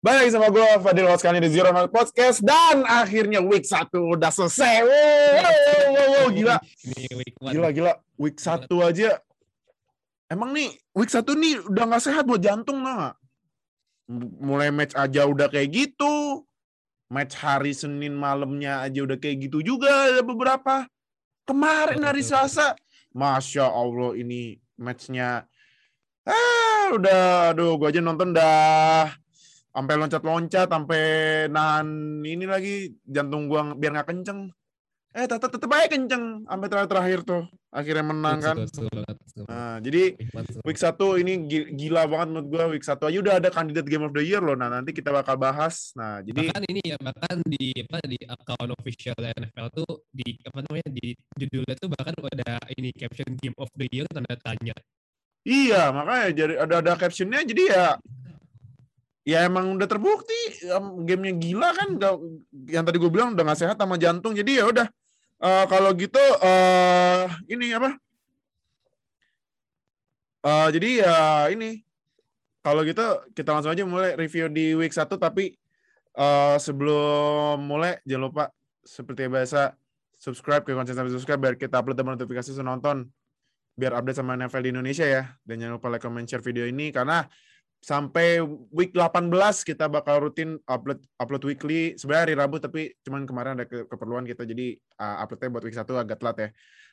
Balik sama gue Fadil Waskani di Zero Night Podcast dan akhirnya week 1 udah selesai. Wow, wow, wow, gila. Week one. Gila gila. Week 1 aja. Emang nih week 1 nih udah gak sehat buat jantung nah. Mulai match aja udah kayak gitu. Match hari Senin malamnya aja udah kayak gitu juga ada beberapa. Kemarin hari Selasa, Masya Allah ini matchnya ah udah aduh gue aja nonton dah sampai loncat-loncat sampai nahan ini lagi jantung gua biar nggak kenceng. Eh tetap tetap aja kenceng sampai terakhir terakhir tuh. Akhirnya menang kan. nah jadi Week satu ini gi- gila banget menurut gua week satu aja udah ada kandidat game of the year loh. Nah nanti kita bakal bahas. Nah jadi bahkan ini ya bahkan di apa di account official NFL tuh di apa namanya di judulnya tuh bahkan ada ini caption game of the year tanda tanya. Iya makanya jadi ada ada captionnya jadi ya ya emang udah terbukti gamenya gila kan yang tadi gue bilang udah nggak sehat sama jantung jadi ya udah. Eh, kalau gitu eh ini apa? Eh jadi ya ini kalau gitu kita langsung aja mulai review di week 1 tapi eh sebelum mulai jangan lupa seperti biasa subscribe ke konten sampai subscribe biar kita upload dan notifikasi nonton. Biar update sama NFL di Indonesia ya. Dan jangan lupa like comment share video ini karena sampai week 18 kita bakal rutin upload upload weekly sebenarnya hari Rabu tapi cuman kemarin ada ke- keperluan kita jadi uh, uploadnya buat week 1 agak telat ya.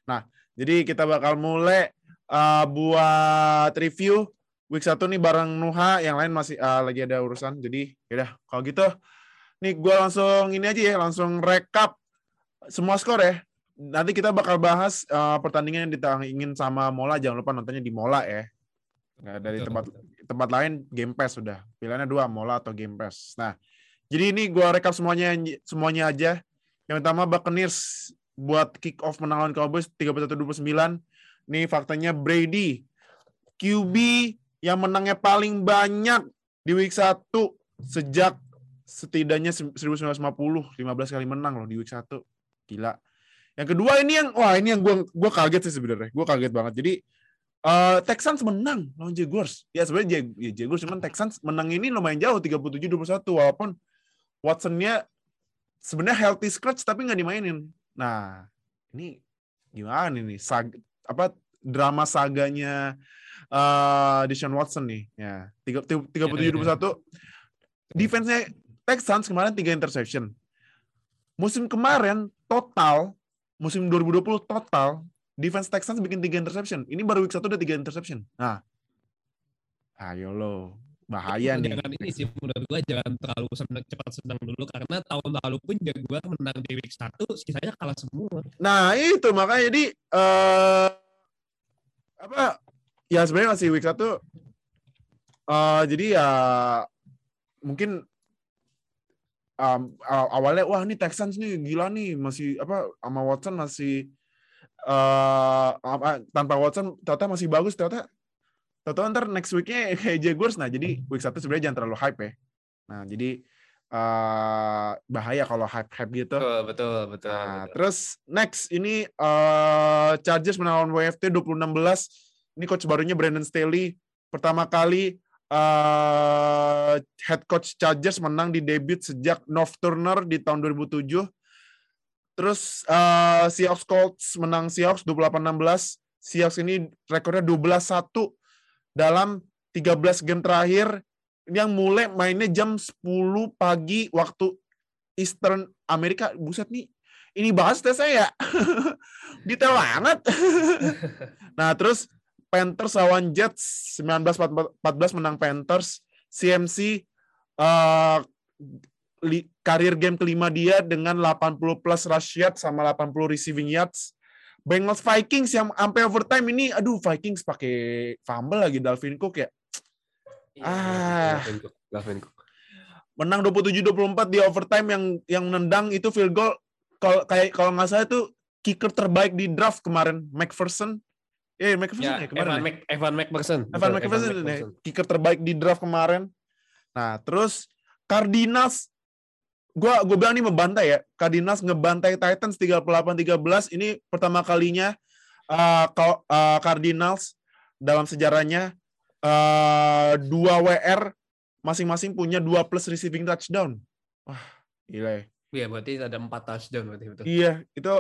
Nah, jadi kita bakal mulai uh, buat review week 1 nih bareng Nuha, yang lain masih uh, lagi ada urusan. Jadi yaudah kalau gitu nih gua langsung ini aja ya, langsung rekap semua skor ya. Nanti kita bakal bahas uh, pertandingan yang ditangingin sama Mola, jangan lupa nontonnya di Mola ya. Nggak dari tempat betul. Tempat lain Game Pass sudah. Pilihannya dua, Mola atau Game Pass. Nah, jadi ini gua rekap semuanya semuanya aja. Yang pertama Buccaneers buat kick off menang lawan Cowboys 31-29. Nih faktanya Brady QB yang menangnya paling banyak di week 1 sejak setidaknya 1950 15 kali menang loh di week 1. Gila. Yang kedua ini yang wah ini yang gua gua kaget sih sebenarnya. Gua kaget banget. Jadi eh Texans menang lawan Jaguars. Ya sebenarnya Jag- ya, Jaguars cuman Texans menang ini lumayan jauh 37-21 walaupun Watson-nya sebenarnya healthy scratch tapi nggak dimainin. Nah, ini gimana nih? Sag, apa drama saganya eh Deshaun Watson nih. Ya, 37-21. Defense-nya Texans kemarin 3 interception. Musim kemarin total musim 2020 total defense Texans bikin 3 interception. Ini baru week 1 udah 3 interception. Nah. Ayo lo. Bahaya nih. jangan ini sih menurut gua jangan terlalu senang cepat senang dulu karena tahun lalu pun Jaguar menang di week 1 sisanya kalah semua Nah, itu makanya jadi eh apa ya sebenarnya masih week 1 eh jadi ya mungkin um, aw- awalnya wah ini Texans nih gila nih masih apa sama Watson masih eh apa, tanpa Watson ternyata masih bagus ternyata ternyata ntar next weeknya kayak Jaguars nah jadi week 1 sebenarnya jangan terlalu hype ya nah jadi eh bahaya kalau hype hype gitu Betul, betul, betul. Nah, betul. terus next ini eh Chargers menang lawan WFT 2016. Ini coach barunya Brandon Staley. Pertama kali eh head coach Chargers menang di debut sejak North Turner di tahun 2007. Terus eh Seahawks Colts menang Seahawks 28-16. Seahawks ini rekornya 12-1 dalam 13 game terakhir yang mulai mainnya jam 10 pagi waktu Eastern Amerika. Buset nih, ini bahas tes saya. Detail banget. nah, terus Panthers lawan Jets 19-14 menang Panthers. CMC eh li- karir game kelima dia dengan 80 plus rush yards sama 80 receiving yards. Bengals Vikings yang sampai overtime ini aduh Vikings pakai fumble lagi Dalvin Cook ya. Iya, Ah. Dalvin Cook, Dalvin Cook. menang 27-24 di overtime yang yang nendang itu field goal kalau kayak kalau nggak salah itu kicker terbaik di draft kemarin McPherson eh McPherson ya, Ya, kemarin Evan, ya? Mc, Evan McPherson. Evan McPherson ya, McPherson. kicker terbaik di draft kemarin nah terus Cardinals gua gue bilang ini membantai ya Cardinals ngebantai Titans 38-13 ini pertama kalinya uh, uh, Cardinals dalam sejarahnya uh, dua WR masing-masing punya dua plus receiving touchdown. Wah, gila ya. Iya, berarti ada empat touchdown berarti betul. Iya, itu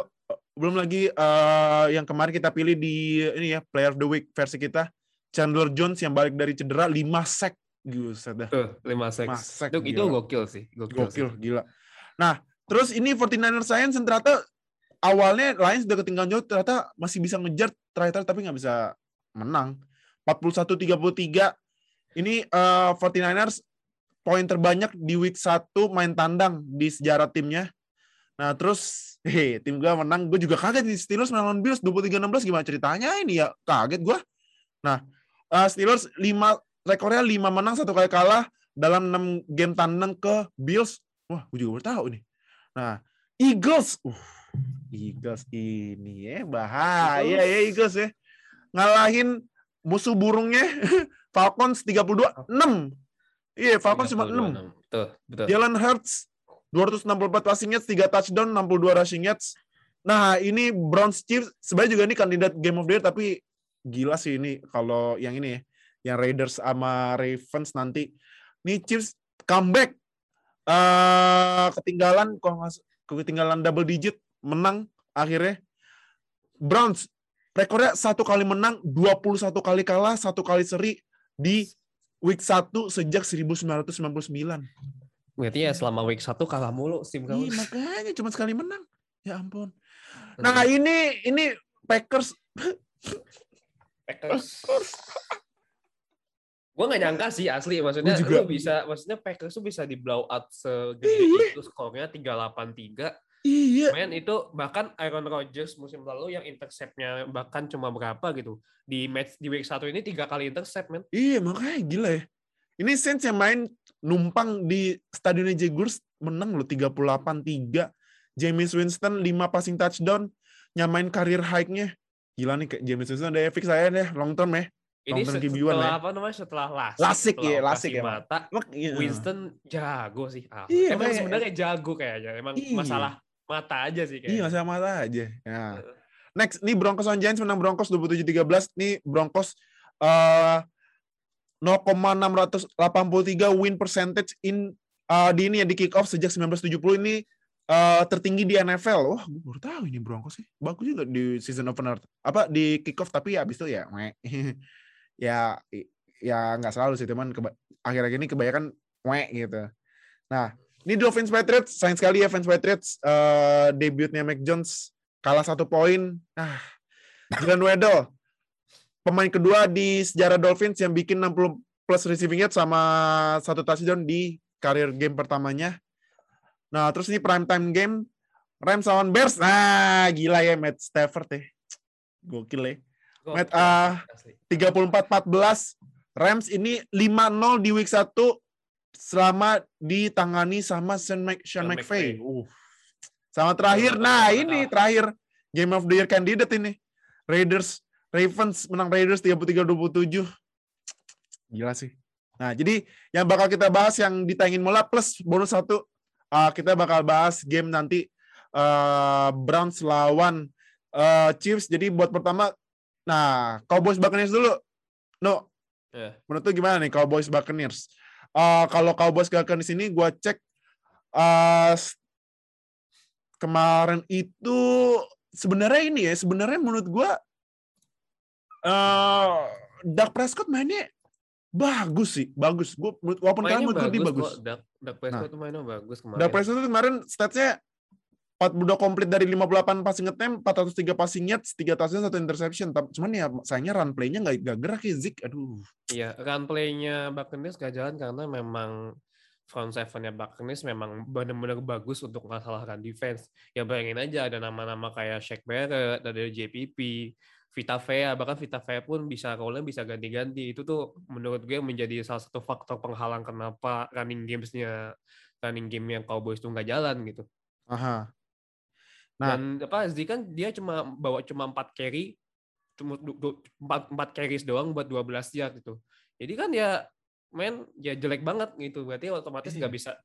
belum lagi eh, yang kemarin kita pilih di ini ya Player of the Week versi kita Chandler Jones yang balik dari cedera 5 sack. Buset dah. Tuh, lima seks. Lima sack, Itu, itu gila. gokil sih. Gokil, sih. Gokil, gila. Nah, terus ini 49ers Giants yang ternyata awalnya Lions udah ketinggalan jauh, ternyata masih bisa ngejar terakhir tapi nggak bisa menang. 41-33. Ini eh, 49ers poin terbanyak di week 1 main tandang di sejarah timnya. Nah, terus hehe, tim gue menang. Gue juga kaget nih Steelers menang lawan Bills 23-16 gimana ceritanya ini ya? Kaget gue. Nah, eh, Steelers 5 rekornya 5 menang, satu kali kalah dalam 6 game tandang ke Bills. Wah, gue juga baru tahu nih. Nah, Eagles. Uh, Eagles ini ya bahaya ya Eagles ya. Ngalahin musuh burungnya Falcons 32-6. Iya, Falcons cuma 6. Betul, betul. Jalen Hurts 264 passing yards, 3 touchdown, 62 rushing yards. Nah, ini Browns Chiefs sebenarnya juga ini kandidat Game of the Year tapi gila sih ini kalau yang ini ya, yang Raiders sama Ravens nanti. Nih Chiefs comeback. eh ketinggalan kok nggak- ketinggalan double digit menang akhirnya. Browns rekornya satu kali menang, 21 kali kalah, satu kali seri di week 1 sejak 1999. Berarti ya selama week 1 kalah mulu tim kamu. Iya, makanya cuma sekali menang. Ya ampun. Nah, ini ini Packers Packers. Gue gak nyangka sih asli maksudnya Gua juga. lu bisa maksudnya Packers tuh bisa di blow out segede Iya. itu skornya 383. iya. Men itu bahkan Aaron Rodgers musim lalu yang interceptnya bahkan cuma berapa gitu. Di match di week 1 ini tiga kali intercept men. Iya, makanya gila ya. Ini Saints yang main numpang di stadionnya Jaguars menang loh 38-3. James Winston 5 passing touchdown nyamain karir high-nya. Gila nih kayak James Winston ada epic saya deh long term ya. Ini Long-term se- QB1 setelah ya. apa namanya setelah lasik, Lasik setelah ya, lasik ya, mata, iya. Winston jago sih. Ah, Iya, emang kayak- sebenarnya jago kayaknya. Emang Iya. masalah mata aja sih Iya, kayaknya. nggak sama mata aja. Ya. Next, nih Broncos on Giants menang Broncos 27-13. Nih Broncos eh 0,683 win percentage in eh, di ini ya di kick off sejak 1970 ini eh, tertinggi di NFL. Wah, gue baru tahu ini Broncos sih. Bagus juga di season opener. Apa di kick off tapi ya abis itu ya. ya ya nggak selalu sih teman akhir-akhir ini kebanyakan meh gitu. Nah, ini Dolphins Patriots, sayang sekali ya fans Patriots eh, debutnya Mac Jones kalah satu poin. Ah, Jalen Waddle, pemain kedua di sejarah Dolphins yang bikin 60 plus receiving yards sama satu touchdown di karir game pertamanya. Nah, terus ini prime time game Rams lawan Bears. Nah, gila ya Matt Stafford ya. Gokil ya. Sih, ah, asli. 34-14. Rams ini 5-0 di week 1 selama ditangani sama Sean, Mc, Sean McVay. Uh. Sama terakhir, nah ini terakhir Game of the Year candidate ini. Raiders, Ravens menang Raiders 33-27. Gila sih. Nah, jadi yang bakal kita bahas yang ditayangin mula plus bonus satu, uh, kita bakal bahas game nanti uh, Browns lawan uh, Chiefs. Jadi buat pertama, nah Cowboys Buccaneers dulu. No, Ya. menurut lu gimana nih Cowboys Buccaneers? Uh, kalau Cowboys Buccaneers ini gue cek uh, kemarin itu sebenarnya ini ya sebenarnya menurut gue uh, Dak Prescott mainnya bagus sih bagus gue walaupun Mainnya menurut gue dia bagus kok. Dak, Dak Prescott tuh mainnya bagus kemarin. Dak Prescott itu kemarin statsnya 42 komplit dari 58 passing attempt, 403 passing yards, 3 touchdown, 1 interception. Cuman ya sayangnya run play-nya nggak nggak gerak ya Zik. Aduh. Iya, run play-nya Buccaneers gak jalan karena memang front seven-nya Buccaneers memang benar-benar bagus untuk masalah run defense. Ya bayangin aja ada nama-nama kayak Shaq Barrett, ada JPP, Vita Vea, bahkan Vita Vea pun bisa role bisa ganti-ganti. Itu tuh menurut gue menjadi salah satu faktor penghalang kenapa running games-nya running game yang Cowboys tuh nggak jalan gitu. Aha. Nah. Dan apa Zee kan dia cuma bawa cuma 4 carry cuma du- du- empat empat carries doang buat 12 yard gitu. Jadi kan ya main ya jelek banget gitu. Berarti otomatis nggak bisa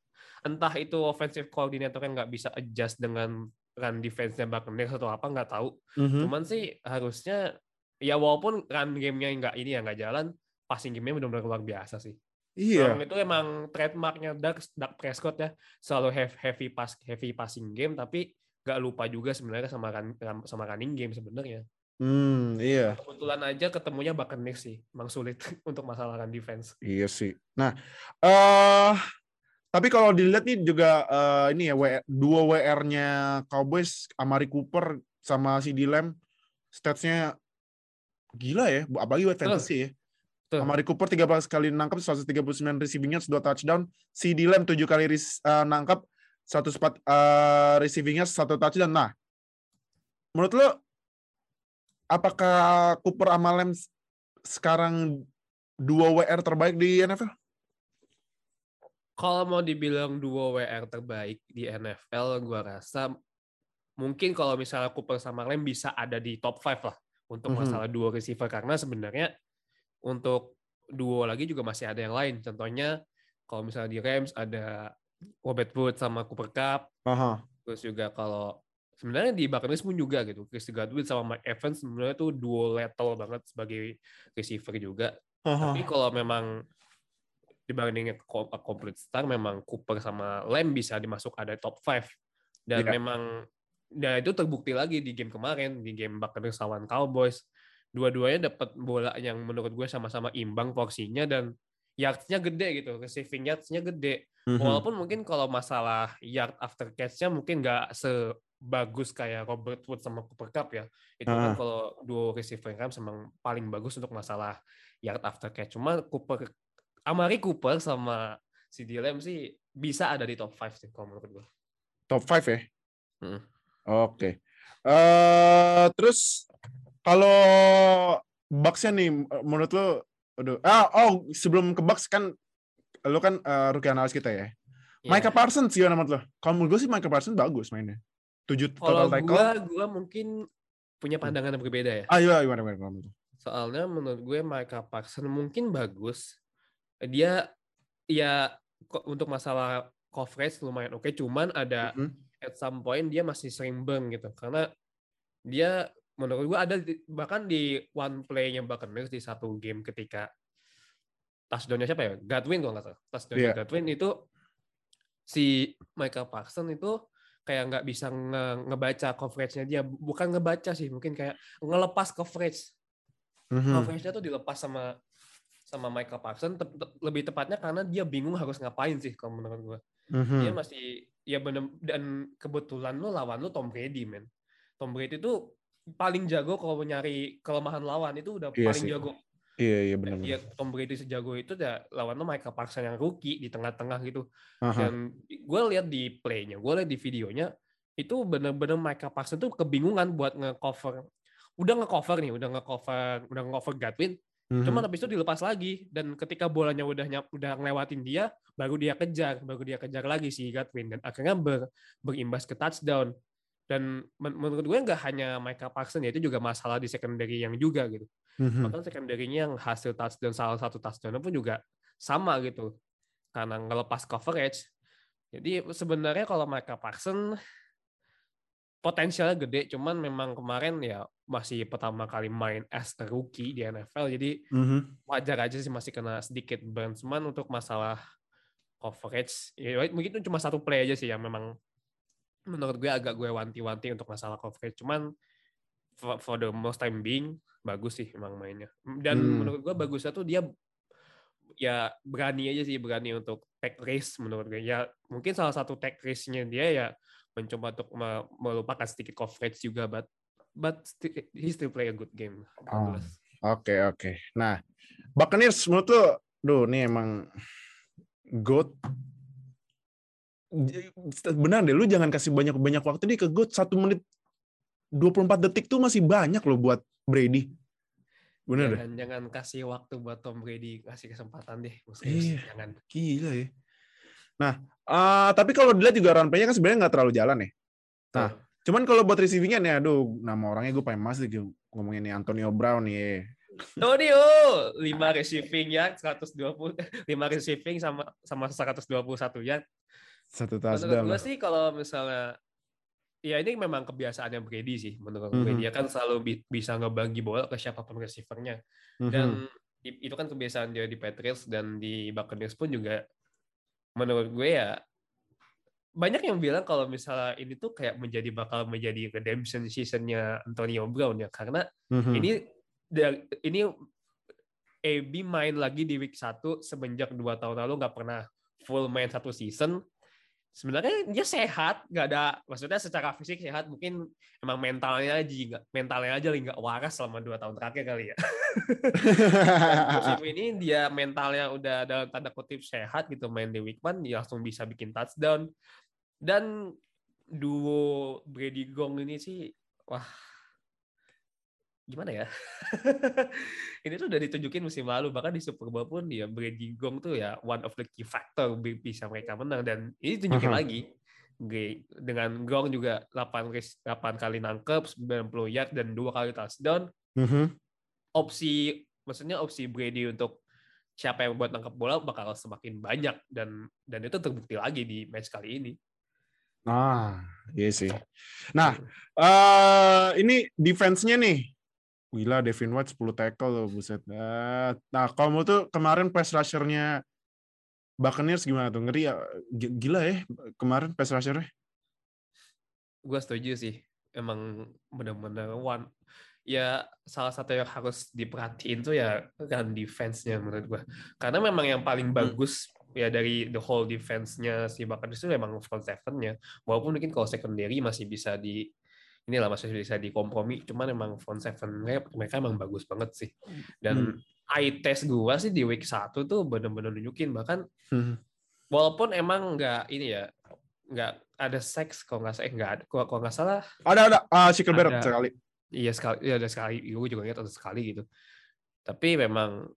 entah itu offensive coordinator yang nggak bisa adjust dengan run defense-nya Buccaneers atau apa nggak tahu. Mhm. Cuman sih harusnya ya walaupun run game-nya nggak ini ya nggak jalan, passing game-nya benar-benar luar biasa sih. Iya. Memang itu emang trademarknya Dak, Dak Prescott ya, selalu have heavy pass heavy passing game tapi nggak lupa juga sebenarnya sama sama running game sebenarnya. Hmm, iya. Kebetulan aja ketemunya Buccaneers sih, emang sulit untuk masalah run defense. Iya sih. Nah, eh tapi kalau dilihat nih juga eh, ini ya W- dua WR-nya Cowboys Amari Cooper sama CD Lamb stats-nya gila ya, apalagi buat fantasy ya. Betul. Amari Cooper 13 kali nangkap 139 receiving yards, 2 touchdown. CD Lamb 7 kali ris- eh, nangkap 104 eh, receiving yards, 1 touchdown. Nah, menurut lo apakah Cooper sama Lamb sekarang dua WR terbaik di NFL? Kalau mau dibilang duo WR terbaik di NFL, gua rasa mungkin kalau misalnya Cooper sama Lamb bisa ada di top 5 lah untuk Mhm. masalah duo receiver karena sebenarnya untuk duo lagi juga masih ada yang lain. Contohnya kalau misalnya di Rams ada Robert Woods sama Cooper Cup, Aha. terus juga kalau sebenarnya di Buccaneers pun juga gitu. Chris Godwin sama Mike Evans sebenarnya tuh duo lethal banget sebagai receiver juga. Aha. Tapi kalau memang dibandingin ko- complete star memang Cooper sama Lamb bisa dimasuk ada top 5 dan Iya. memang dan itu terbukti lagi di game kemarin di game Buccaneers lawan Cowboys dua-duanya dapat bola yang menurut gue sama-sama imbang porsinya dan yards-nya gede gitu receiving yards-nya gede Mhm. walaupun mungkin kalau masalah yard after catch-nya mungkin nggak sebagus kayak Robert Woods sama Cooper Cup ya itu kan Ah. kalau duo receiver Rams memang paling bagus untuk masalah yard after catch cuma Cooper Amari Cooper sama CD Lamb sih bisa ada di top 5 sih kalau menurut gue. Top 5 ya? Mm. Oke. Eh terus kalau Bucks-nya nih menurut lo aduh. Ah, oh, sebelum ke Bucks kan lo kan eh, rookie analis kita ya. Iya. Micah Parsons gimana menurut lo? Kalau menurut gue sih Micah Parsons bagus mainnya. 7 Kalau total tackle. gue, gue mungkin punya pandangan yang berbeda ya. Ah, iya, gimana, gimana, gimana, gimana? Soalnya menurut gue Micah Parsons mungkin bagus. Dia ya untuk masalah coverage lumayan oke, cuman ada Mhm. at some point dia masih sering burn gitu. Karena dia menurut gue ada di- bahkan di one play-nya Buccaneers di satu game ketika touchdown-nya siapa ya? Godwin kalau nggak salah. Touchdown-nya Iya. Godwin itu si Michael Parsons itu kayak nggak bisa nge- ngebaca coverage-nya dia. Bukan ngebaca sih, mungkin kayak ngelepas coverage. Mhm. Coverage-nya tuh dilepas sama sama Michael Parsons Tep- tep- lebih tepatnya karena dia bingung harus ngapain sih kalau menurut gue Mhm. dia masih ya bener dan kebetulan lo lawan lo Tom Brady men Tom Brady itu paling jago kalau nyari kelemahan lawan itu udah Iya paling sih. jago Iya, iya benar. dia Tom Brady sejago itu ya lawan lo Michael Parsons yang rookie di tengah-tengah gitu Aha. dan gue lihat di playnya gue lihat di videonya itu bener-bener Michael Parsons tuh kebingungan buat nge-cover udah nge-cover nih udah nge-cover udah nge-cover Godwin Mhm. Cuman habis itu dilepas lagi dan ketika bolanya udah nyap, udah ngelewatin dia, baru dia kejar, baru dia kejar lagi si Godwin dan akhirnya ber, berimbas ke touchdown. Dan men- menurut gue nggak hanya Michael Parsons ya itu juga masalah di secondary yang juga gitu. Mhm. Bahkan secondary-nya yang hasil touchdown salah satu touchdown pun juga sama gitu. Karena ngelepas coverage. Jadi sebenarnya kalau Michael Parsons potensialnya gede, cuman memang kemarin ya masih pertama kali main as a rookie di NFL, jadi Mhm. wajar aja sih masih kena sedikit burn. Cuman untuk masalah coverage, ya mungkin itu cuma satu play aja sih yang memang menurut gue agak gue wanti-wanti untuk masalah coverage. Cuman for, for the most time being bagus sih memang mainnya. Dan Hmm. menurut gue bagusnya tuh dia ya berani aja sih berani untuk take risk menurut gue. Ya mungkin salah satu take risk-nya dia ya mencoba untuk me- melupakan sedikit coverage juga, but but sti- he still play a good game. Oh. Oke, oke. Nah, Buccaneers menurut lo, duh, ini emang GOAT. Benar deh, lu jangan kasih banyak-banyak waktu nih ke GOAT. Satu menit 24 detik tuh masih banyak loh buat Brady. Bener deh. jangan, kasih waktu buat Tom Brady kasih kesempatan deh Iya. serius jangan Gila ya. Nah, eh, tapi kalau dilihat juga run play-nya kan sebenarnya nggak terlalu jalan ya. Nah. Cuman kalau buat receiving-nya nih, aduh, nama orangnya gue pengen masuk gitu. Ngomongin nih Antonio Brown nih. Tonio 5 receiving ya 120 5 receiving sama sama 121 ya Satu menurut touchdown. gue sih kalau misalnya ya ini memang kebiasaannya Brady sih menurut gue Mhm. dia kan selalu bi- bisa ngebagi bola ke siapa pun receivernya Mhm. dan i- itu kan kebiasaan dia di Patriots dan di Buccaneers pun juga menurut gue ya banyak yang bilang kalau misalnya ini tuh kayak menjadi bakal menjadi redemption seasonnya Antonio Brown ya karena Mhm. ini dari- ini AB main lagi di week 1 semenjak dua tahun lalu nggak pernah full main satu season. Sebenarnya dia sehat, nggak ada maksudnya secara fisik sehat, mungkin emang mentalnya aja nggak mentalnya aja nggak waras selama dua tahun terakhir kali ya. Musim ini dia mentalnya udah dalam tanda kutip sehat gitu main di 1 dia langsung bisa bikin touchdown. Dan duo Brady Gong ini sih wah gimana ya? ini tuh udah ditunjukin musim lalu bahkan di Super Bowl pun dia Brady Gong tuh ya one of the key factor bi- bisa mereka menang dan ini tunjukin Mhm. lagi G- dengan Gong juga 8 res- 8 kali nangkep 90 yard dan dua kali touchdown Mhm. opsi maksudnya opsi Brady untuk siapa yang buat nangkep bola bakal semakin banyak dan dan itu terbukti lagi di match kali ini. Ah, iya sih. Nah, eh ini defense-nya nih. Gila, Devin White 10 tackle loh, buset. Eh, Nah, kalau menurut tuh kemarin pass rusher-nya Buccaneers gimana tuh? Ngeri ya? Gila ya kemarin pass rusher-nya. Gue setuju sih. Emang benar-benar one ya salah satu yang harus diperhatiin tuh ya run defense-nya menurut gue. Karena memang yang paling bagus ya dari the whole defense-nya si Buccaneers itu memang front seven-nya. Walaupun mungkin kalau secondary masih bisa di inilah masih bisa dikompromi, cuman emang front seven mereka, mereka emang bagus banget sih. Dan eye test gua sih di week 1 tuh bener-bener nunjukin bahkan Hmm. walaupun emang nggak ini ya nggak ada seks kalau nggak eh, nggak ada kalau nggak salah Ada ada ah Shaquille Barrett Ada. sekali. iya sekali iya ada sekali gue juga lihat ada sekali gitu tapi memang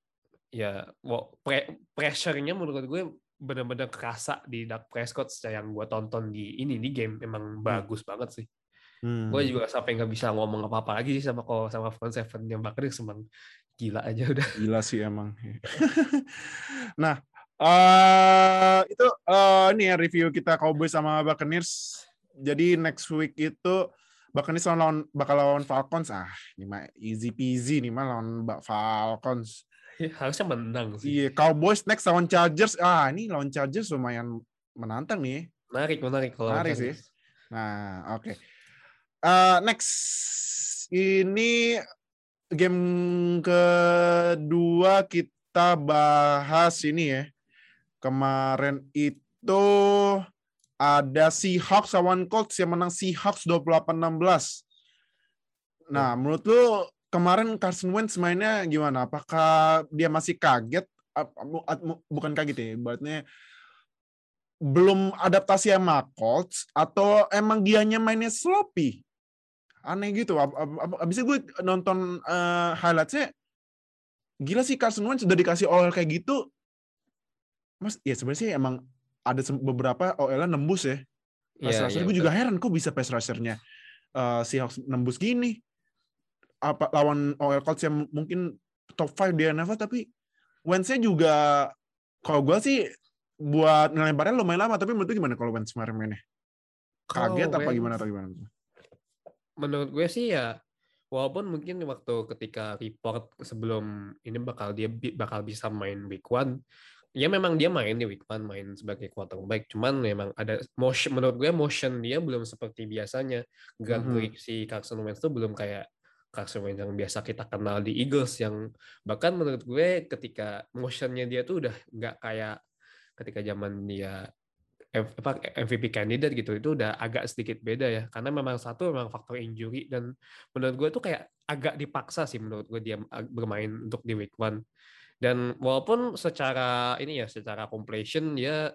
ya wa- pre- pressure-nya menurut gue benar-benar kerasa di Dak Prescott yang gue tonton di ini di game emang bagus banget sih Hmm. gue juga sampai nggak bisa ngomong apa-apa lagi sih sama kalau sama front seven yang bakal emang gila aja udah Gila sih emang. nah, eh itu eh ini ya review kita Cowboys sama Buccaneers. Jadi next week itu Buccaneers lawan, bakal lawan Falcons. Ah, ini mah easy peasy nih mah lawan Falcons. harusnya menang sih Iya, Cowboys next lawan Chargers. Ah, ini lawan Chargers lumayan menantang nih. menarik menarik kalau Menarik sih. Nah, oke. Eh, next ini game kedua kita bahas ini ya. Kemarin itu ada Seahawks lawan Colts yang menang Seahawks 28-16. Nah, menurut lu kemarin Carson Wentz mainnya gimana? Apakah dia masih kaget? Bukan kaget ya, ibaratnya belum adaptasi sama Colts atau emang dianya mainnya sloppy? Aneh gitu. Ab- ab- ab- Abisnya gue nonton eh, highlightsnya, gila sih Carson Wentz sudah dikasih OL kayak gitu. Mas, ya sebenarnya emang ada beberapa OL-nya nembus ya. Pass Iya, rusher iya, gue betul. juga heran kok bisa pass rushernya eh, Seahawks nembus gini. Apa lawan OL Colts yang mungkin top 5 di NFL tapi Wentz-nya juga kalau gue sih buat ngelemparnya lumayan lama tapi menurut gimana kalau Wentz kemarin mainnya? Kaget apa Wentz- gimana atau gimana? Menurut gue sih ya walaupun mungkin waktu ketika report sebelum ini bakal dia bakal bisa main week one ya memang dia main di week one main sebagai quarterback cuman memang ada motion menurut gue motion dia belum seperti biasanya gerak Mhm. gerik si Carson Wentz tuh belum kayak Carson Wentz yang biasa kita kenal di Eagles yang bahkan menurut gue ketika motionnya dia tuh udah nggak kayak ketika zaman dia MVP candidate gitu itu udah agak sedikit beda ya. Karena memang satu memang faktor injury dan menurut gue tuh kayak agak dipaksa sih menurut gue dia ag- bermain untuk di week one. Dan walaupun secara ini ya secara completion dia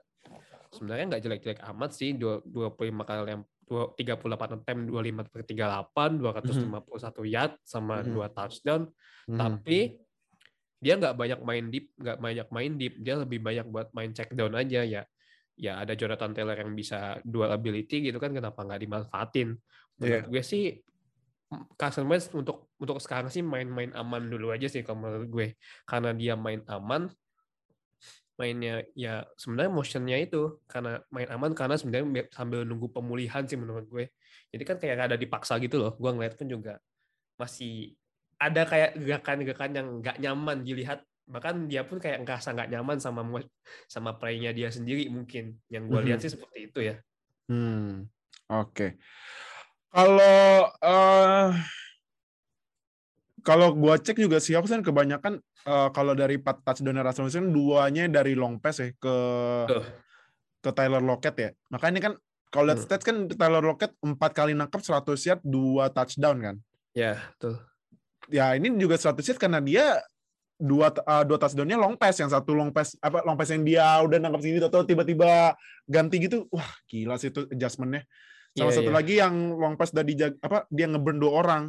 sebenarnya nggak jelek-jelek amat sih dua- 25 kali yang dua- 38 attempt 25 per 38 251 yard sama Mhm. dua touchdown. Mhm. tapi dia nggak banyak main deep nggak banyak main deep dia lebih banyak buat main check down aja ya ya ada Jonathan Taylor yang bisa dual ability gitu kan kenapa nggak dimanfaatin? Menurut gue sih Carson Wentz untuk untuk sekarang sih main-main aman dulu aja sih kalau menurut gue. Karena dia main aman mainnya ya sebenarnya motionnya itu karena main aman karena sebenarnya sambil nunggu pemulihan sih menurut gue. Jadi kan kayak ada dipaksa gitu loh. Gue ngeliat pun juga masih ada kayak gerakan-gerakan yang nggak nyaman dilihat bahkan dia pun kayak ngerasa nggak nyaman sama sama playnya dia sendiri mungkin yang gue lihat Mhm. sih seperti itu ya Hmm, oke. Kalau eh kalau gua cek juga Seahawks kan kebanyakan eh, kalau dari 4 touchdown Russell Wilson duanya dari long pass ya ke Tuh. ke Tyler Lockett ya. Makanya ini kan kalau lihat Hmm. stats kan Tyler Lockett 4 kali nangkep 100 yard, 2 touchdown kan. ya tuh Ya ini juga 100 yard karena dia dua eh, dua touchdownnya long pass yang satu long pass apa long pass yang dia udah nangkep sini atau tiba-tiba ganti gitu wah gila sih itu adjustmentnya sama Iya, satu iya. lagi yang long pass dari jag- apa dia ngeburn dua orang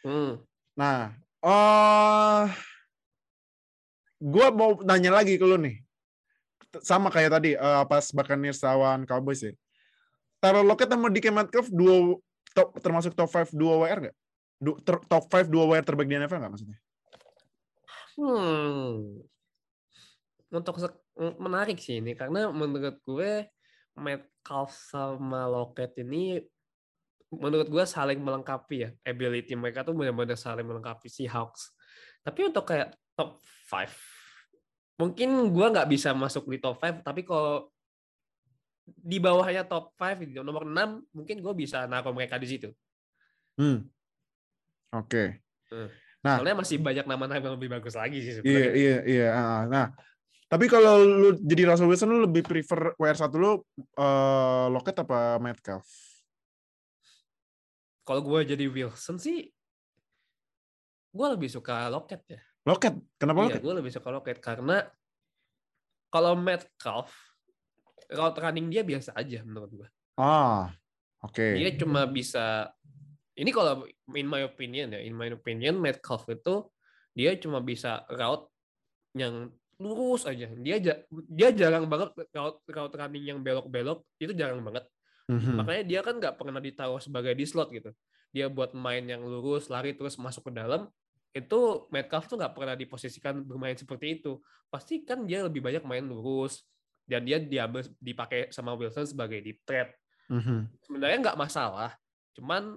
Hmm. nah eh gua mau nanya lagi ke lu nih sama kayak tadi eh, pas Buccaneers lawan Cowboys ya Taruh Lockett sama DK Metcalf dua top, termasuk top 5 dua WR nggak? Ter- top 5 dua WR terbaik di NFL nggak maksudnya? Hmm. Untuk menarik sih ini karena menurut gue Metcalf sama Lockett ini menurut gue saling melengkapi ya ability mereka tuh benar-benar saling melengkapi si Hawks. Tapi untuk kayak top 5 mungkin gue nggak bisa masuk di top 5 tapi kalau di bawahnya top 5 di nomor 6 mungkin gue bisa naruh mereka di situ. Hmm. Oke. Nah. Soalnya masih banyak nama-nama yang lebih bagus lagi sih Iya, sebenarnya. iya, iya. ah, Nah, tapi kalau lu jadi Russell Wilson lu lebih prefer WR1 lu eh Lockett apa Metcalf? Kalau gue jadi Wilson sih, gue lebih suka Lockett ya. Lockett. Kenapa Iya, Lockett? gue lebih suka Lockett karena kalau Metcalf, route running dia biasa aja menurut gue. Ah. Oke. Dia cuma bisa, ini kalau in my opinion ya, in my opinion Metcalf itu dia cuma bisa route yang lurus aja. Dia dia jarang banget route, route running yang belok-belok itu jarang banget. Mhm. Makanya dia kan nggak pernah ditaruh sebagai di slot gitu. Dia buat main yang lurus, lari terus masuk ke dalam. Itu Metcalf tuh nggak pernah diposisikan bermain seperti itu. Pasti kan dia lebih banyak main lurus. Dan dia diambil dipakai sama Wilson sebagai deep threat. Mhm. Sebenarnya nggak masalah. Cuman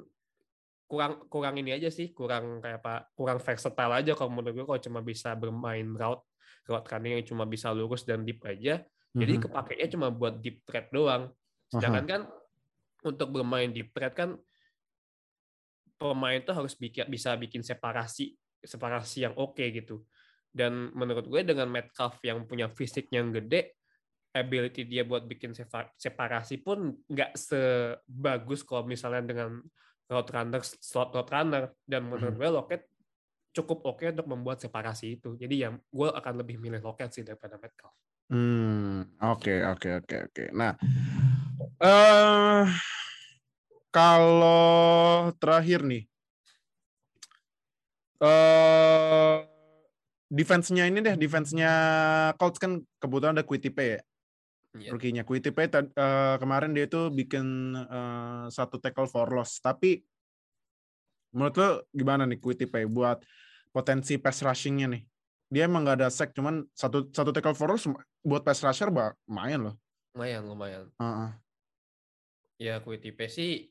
kurang kurang ini aja sih, kurang kayak apa? Kurang versatile aja kalau menurut gue kalau cuma bisa bermain route route running yang cuma bisa lurus dan deep aja. Jadi Mhm. kepakainya cuma buat deep threat doang. Sedangkan kan untuk bermain di threat kan pemain tuh harus bikin bisa bikin separasi separasi yang oke gitu. Dan menurut gue dengan Metcalf yang punya fisik yang gede, ability dia buat bikin sepa- separasi pun nggak sebagus kalau misalnya dengan route runner slot route runner dan menurut gue Lockett cukup oke untuk membuat separasi itu. Jadi ya gue akan lebih milih Lockett sih daripada Metcalf. Hmm, oke, oke, oke, oke. Nah, eh kalau terakhir nih, eh defense-nya ini deh, defense-nya Colts kan kebetulan ada Quitipe ya, Rookie-nya. Quitipe tad- eh, kemarin dia tuh bikin eh, satu tackle for loss. Tapi menurut lo gimana nih Quitipe buat potensi pass rushing-nya nih? Dia emang nggak ada sack, cuman satu satu tackle for loss buat pass rusher bah, lumayan loh. Lumayan, lumayan. Heeh. Ya, Quitipe sih,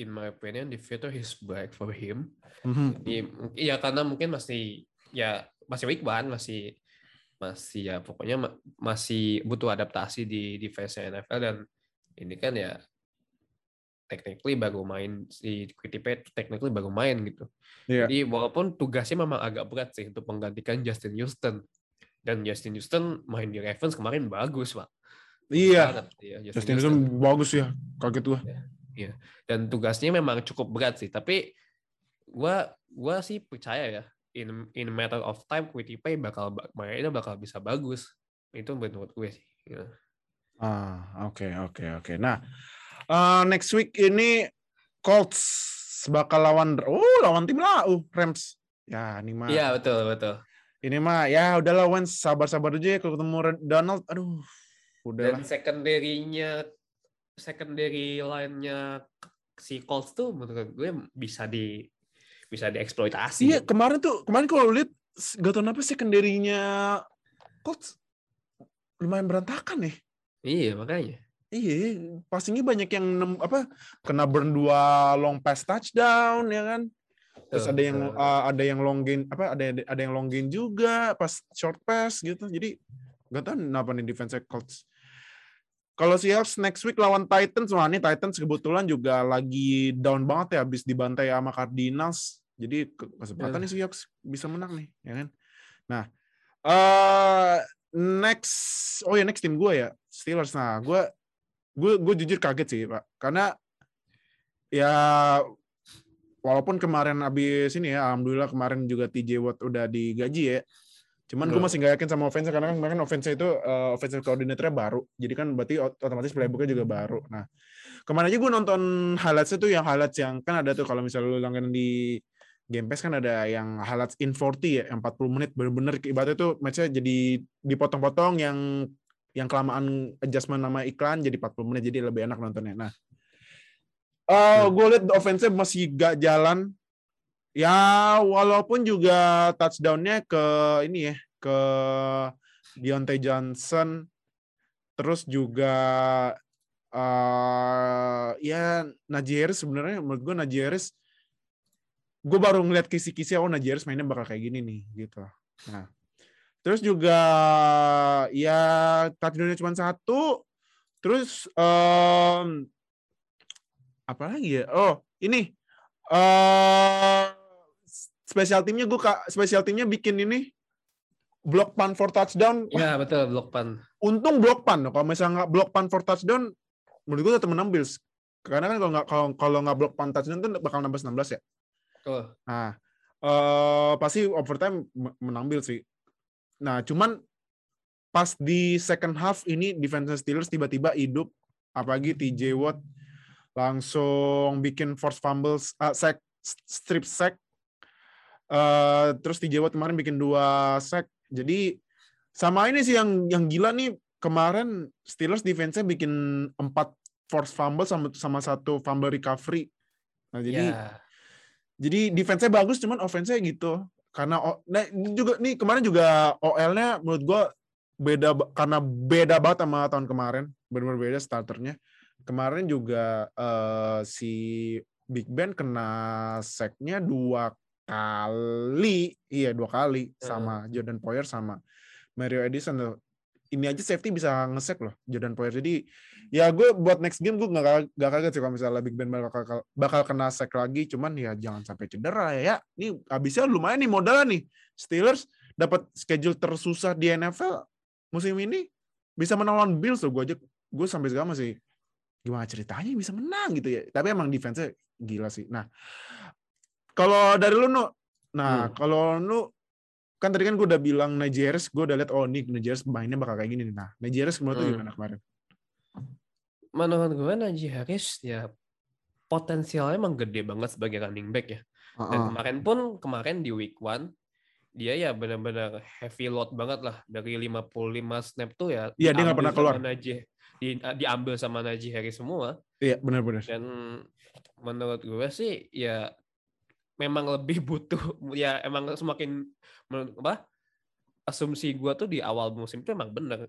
in my opinion, the future is bright for him. Mhm. Jadi, ya karena mungkin masih, ya masih week one, masih masih ya pokoknya ma- masih butuh adaptasi di defense NFL dan ini kan ya technically baru main si Quitipe technically baru main gitu. Iya. Jadi walaupun tugasnya memang agak berat sih untuk menggantikan Justin Houston dan Justin Houston main di Ravens kemarin bagus pak. Iya. Banget dia, Justin Houston bagus ya. Kaget gua. dan tugasnya memang cukup berat sih tapi gua gua sih percaya ya in in matter of time Quitipe bakal ba- mainnya bakal bisa bagus itu menurut gue sih ya. Ah, oke, oke, oke. Nah, eh, next week ini Colts bakal lawan oh lawan tim lau Rams. Ya, ini mah. iya betul betul Ini mah ya udahlah Wens sabar-sabar aja ya kalau ketemu Donald. Aduh. Udahlah. dan secondary-nya secondary line-nya si Colts tuh menurut gue bisa di bisa dieksploitasi Iya, kemarin tuh kemarin kalau lihat gak tau kenapa secondary-nya Colts lumayan berantakan nih. iya makanya Iya, passingnya banyak yang nem, apa kena burn dua long pass touchdown ya kan. terus ada yang uh, ada yang long gain apa ada ada yang long gain juga pas short pass gitu jadi nggak tahu kenapa nih defense Colts kalau Seahawks next week lawan Titans wah ini Titans kebetulan juga lagi down banget ya habis dibantai sama Cardinals. Jadi kesempatan yeah. nih Seahawks bisa menang nih ya kan? Nah uh, next oh ya next tim gue ya Steelers. Nah gue gue gue jujur kaget sih pak. Karena ya walaupun kemarin abis ini ya alhamdulillah kemarin juga TJ Watt udah digaji ya cuman gue masih nggak yakin sama offense karena kan kemarin offense itu uh, offensive coordinator baru. Jadi kan berarti otomatis playbooknya juga baru. Nah kemarin aja gue nonton highlights itu yang highlights yang kan ada tuh kalau misalnya lu langganan di Game Pass kan ada yang highlights in 40 ya, yang 40 menit bener-bener ibaratnya tuh matchnya jadi dipotong-potong yang yang kelamaan adjustment nama iklan jadi 40 menit jadi lebih enak nontonnya. Nah, uh, gue lihat offense masih gak jalan. Ya walaupun juga touchdownnya ke ini ya ke Deontay Johnson, terus juga uh, ya Najee sebenarnya menurut gue Najee Harris baru ngeliat kisi-kisi oh Najee mainnya bakal kayak gini nih gitu. Nah, terus juga ya touchdownnya cuma satu. Terus um, apa lagi ya? Oh ini uh, spesial timnya gue kak spesial timnya bikin ini block punt for touchdown. Iya betul block punt. Untung block punt. Kalau misalnya nggak block punt for touchdown, menurut gue tetap menang Bills. Karena kan kalau nggak kalau kalau nggak block punt touchdown tuh bakal nambah 16 ya. Oh. Nah, uh, pasti overtime menambil sih. Nah, cuman pas di second half ini defense Steelers tiba-tiba hidup, apalagi TJ Watt langsung bikin force fumbles, uh, sack, strip sack. Uh, terus TJ Watt kemarin bikin dua sack. Jadi sama ini sih yang yang gila nih kemarin Steelers defense-nya bikin empat force fumble sama sama satu fumble recovery. Nah, jadi yeah jadi defense-nya bagus, cuman offense-nya gitu. Karena nah, juga nih kemarin juga OL-nya menurut gue beda karena beda banget sama tahun kemarin. Benar-benar beda starternya. Kemarin juga uh, si Big Ben kena sack-nya dua kali, iya dua kali sama Jordan Poyer sama Mario Edison ini aja safety bisa ngesek loh Jordan Poyer. Jadi ya gue buat next game gue nggak gak kaget sih kalau misalnya Big Ben bakal bakal kena sack lagi. Cuman ya jangan sampai cedera ya. ya. Ini abisnya lumayan nih modalnya nih. Steelers dapat schedule tersusah di NFL musim ini bisa menang lawan Bills loh. Gue aja gue sampai sekarang masih gimana ceritanya bisa menang gitu ya. Tapi emang defense-nya gila sih. Nah kalau dari lu nu, nah hmm. kalau lu kan tadi kan gue udah bilang Nigeris, gue udah lihat oh nih Nigeris mainnya bakal kayak gini nih. Nah, Nigeris menurut hmm. gimana kemarin? Menurut gue Najee Harris ya potensialnya emang gede banget sebagai running back ya. Uh -uh. Dan kemarin pun kemarin di week one dia ya benar-benar heavy load banget lah dari 55 snap tuh ya. Iya dia nggak pernah keluar. Najee, di, diambil sama Najee Harris semua. Iya benar-benar. Dan menurut gue sih ya memang lebih butuh ya emang semakin apa asumsi gue tuh di awal musim itu emang bener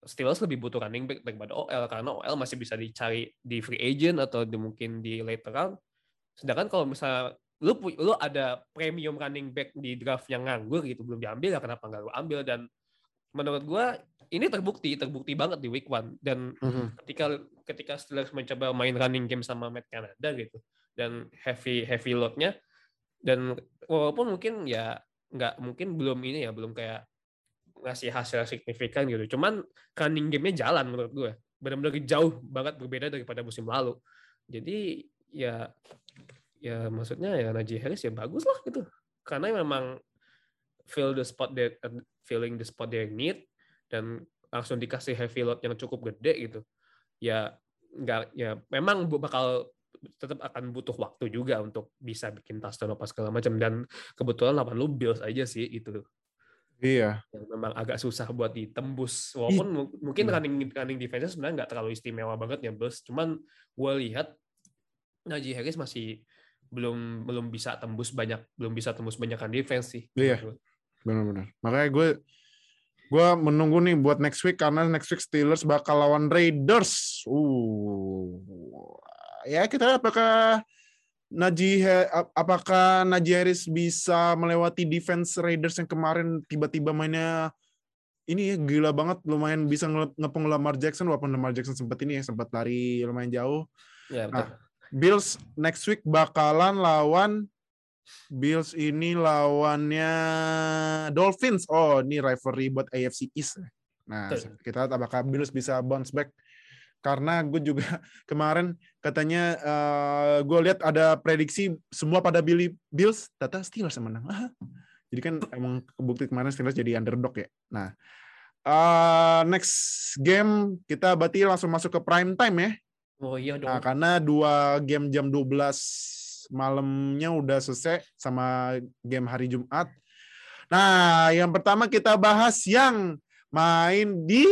Steelers lebih butuh running back daripada OL karena OL masih bisa dicari di free agent atau di, mungkin di later round. Sedangkan kalau misalnya lu lu ada premium running back di draft yang nganggur gitu belum diambil ya kenapa nggak lu ambil dan menurut gue ini terbukti terbukti banget di week one dan mm-hmm. ketika ketika Steelers mencoba main running game sama Matt Canada gitu dan heavy heavy loadnya dan walaupun mungkin ya nggak mungkin belum ini ya belum kayak ngasih hasil signifikan gitu. Cuman running game-nya jalan menurut gue. Benar-benar jauh banget berbeda daripada musim lalu. Jadi ya ya maksudnya ya Najee Harris ya bagus lah gitu. Karena memang fill the spot that filling the spot they need dan langsung dikasih heavy load yang cukup gede gitu. Ya nggak ya memang bakal tetap akan butuh waktu juga untuk bisa bikin touchdown apa segala macam dan kebetulan lawan lu Bills aja sih itu Iya. Yang memang agak susah buat ditembus. Walaupun It, mungkin iya. running running defense sebenarnya nggak terlalu istimewa banget ya Bills. Cuman gue lihat Najee Harris masih belum belum bisa tembus banyak belum bisa tembus banyak defense sih. Iya. Benar-benar. Makanya gue gue menunggu nih buat next week karena next week Steelers bakal lawan Raiders. Uh, ya kita apakah Najee Ha- ap- apakah Najee Harris bisa melewati defense Raiders yang kemarin tiba-tiba mainnya ini ya gila banget lumayan bisa nge- ngepung Lamar Jackson walaupun Lamar Jackson sempat ini ya sempat lari lumayan jauh. Ya, Nah, Bills next week bakalan lawan Bills ini lawannya Dolphins. Oh, ini rivalry buat AFC East. Nah, Betul. kita lihat apakah Bills bisa bounce back karena gue juga kemarin katanya gue lihat ada prediksi semua pada Billy Bills, ternyata Steelers yang menang. Ah, Jadi kan emang kebukti kemarin Steelers jadi underdog ya. Nah, eh, next game kita berarti langsung masuk ke prime time ya. oh iya dong. Nah, karena dua game jam 12 malamnya udah selesai sama game hari Jumat. Nah, yang pertama kita bahas yang main di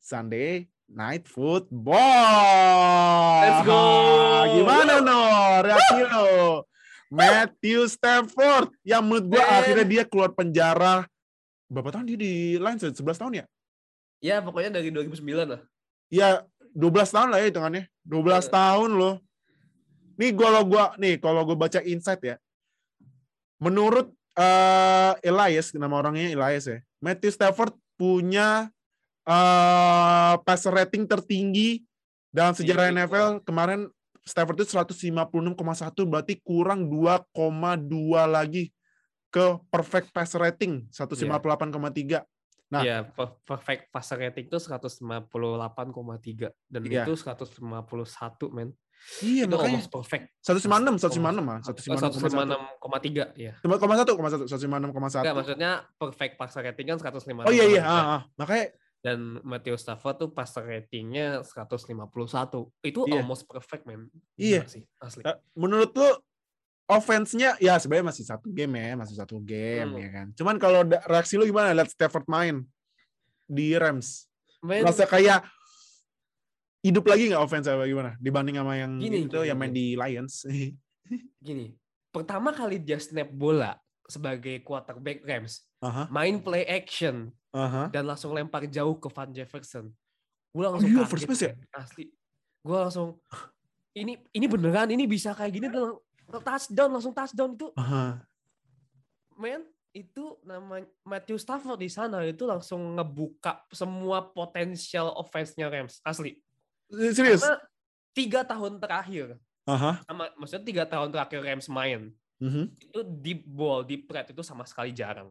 Sunday Night Football. Let's go. Gimana no reaksi lo? Matthew Stafford yang menurut Man. akhirnya dia keluar penjara berapa tahun dia di Lions? 11 tahun ya? ya pokoknya dari 2009 lah. ya 12 tahun lah ya hitungannya. 12 Iya. tahun loh. Nih kalau gua nih kalau gua baca insight ya. Menurut eh Elias nama orangnya Elias ya. Matthew Stafford punya eh passer rating tertinggi dalam sejarah Di- NFL kemarin Stafford itu 156,1 berarti kurang 2,2 lagi ke perfect passer rating 158,3. Nah. Iya, per- perfect passer rating itu 158,3 dan Iya. itu 151 men. Iya itu makanya perfect. 156 156 mah 156,3 ya. 156,1 156,1 Enggak, maksudnya perfect passer rating kan 156. Oh iya iya, ah, ah. makanya Dan Matthew Stafford tuh passer ratingnya 151. Itu Iya. almost perfect men. Iya. Gila sih, asli. eh, menurut lu offense-nya ya sebenarnya masih satu game ya, masih satu game Hmm. ya kan. Cuman kalau reaksi lu gimana lihat Stafford main di Rams? Men, Rasa kayak hidup lagi nggak offense apa gimana dibanding sama yang Gini, itu gini, yang main gini. di Lions? gini, pertama kali dia snap bola sebagai quarterback Rams, Aha, main play action aha. dan langsung lempar jauh ke Van Jefferson. Gue langsung iya, kaget, first base ya? Asli. Gue langsung ini ini beneran ini bisa kayak gini dan touchdown langsung touchdown itu Aha. men itu nama Matthew Stafford di sana itu langsung ngebuka semua potensial offense-nya Rams asli. Serius? Karena tiga tahun terakhir, Aha. sama maksudnya tiga tahun terakhir Rams main Mhm. itu deep ball, deep threat itu sama sekali jarang.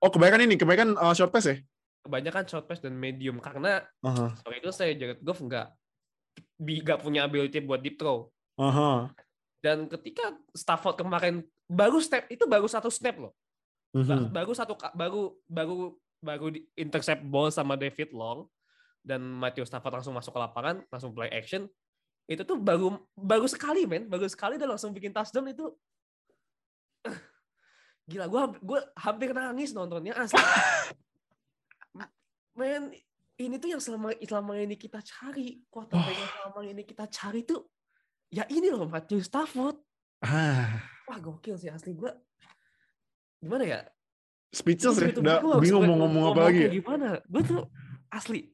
Oh kebanyakan ini, kebanyakan uh, short pass ya? Kebanyakan short pass dan medium karena Aha. sorry itu saya Jared Goff nggak nggak punya ability buat deep throw. Aha. Dan ketika Stafford kemarin baru step itu baru satu snap loh. Mhm. Baru satu baru baru baru di intercept ball sama David Long dan Matthew Stafford langsung masuk ke lapangan, langsung play action. Itu tuh baru baru sekali men, baru sekali dan langsung bikin touchdown itu gila gue gue hampir nangis nontonnya asli. men ini tuh yang selama selama ini kita cari quarterback yang selama ini kita cari tuh ya ini loh Matthew Stafford Ah. wah gokil sih asli gue gimana ya Speechless ya, udah bingung mau ngomong- ngomong apa lagi ya? Gimana? Gue tuh asli.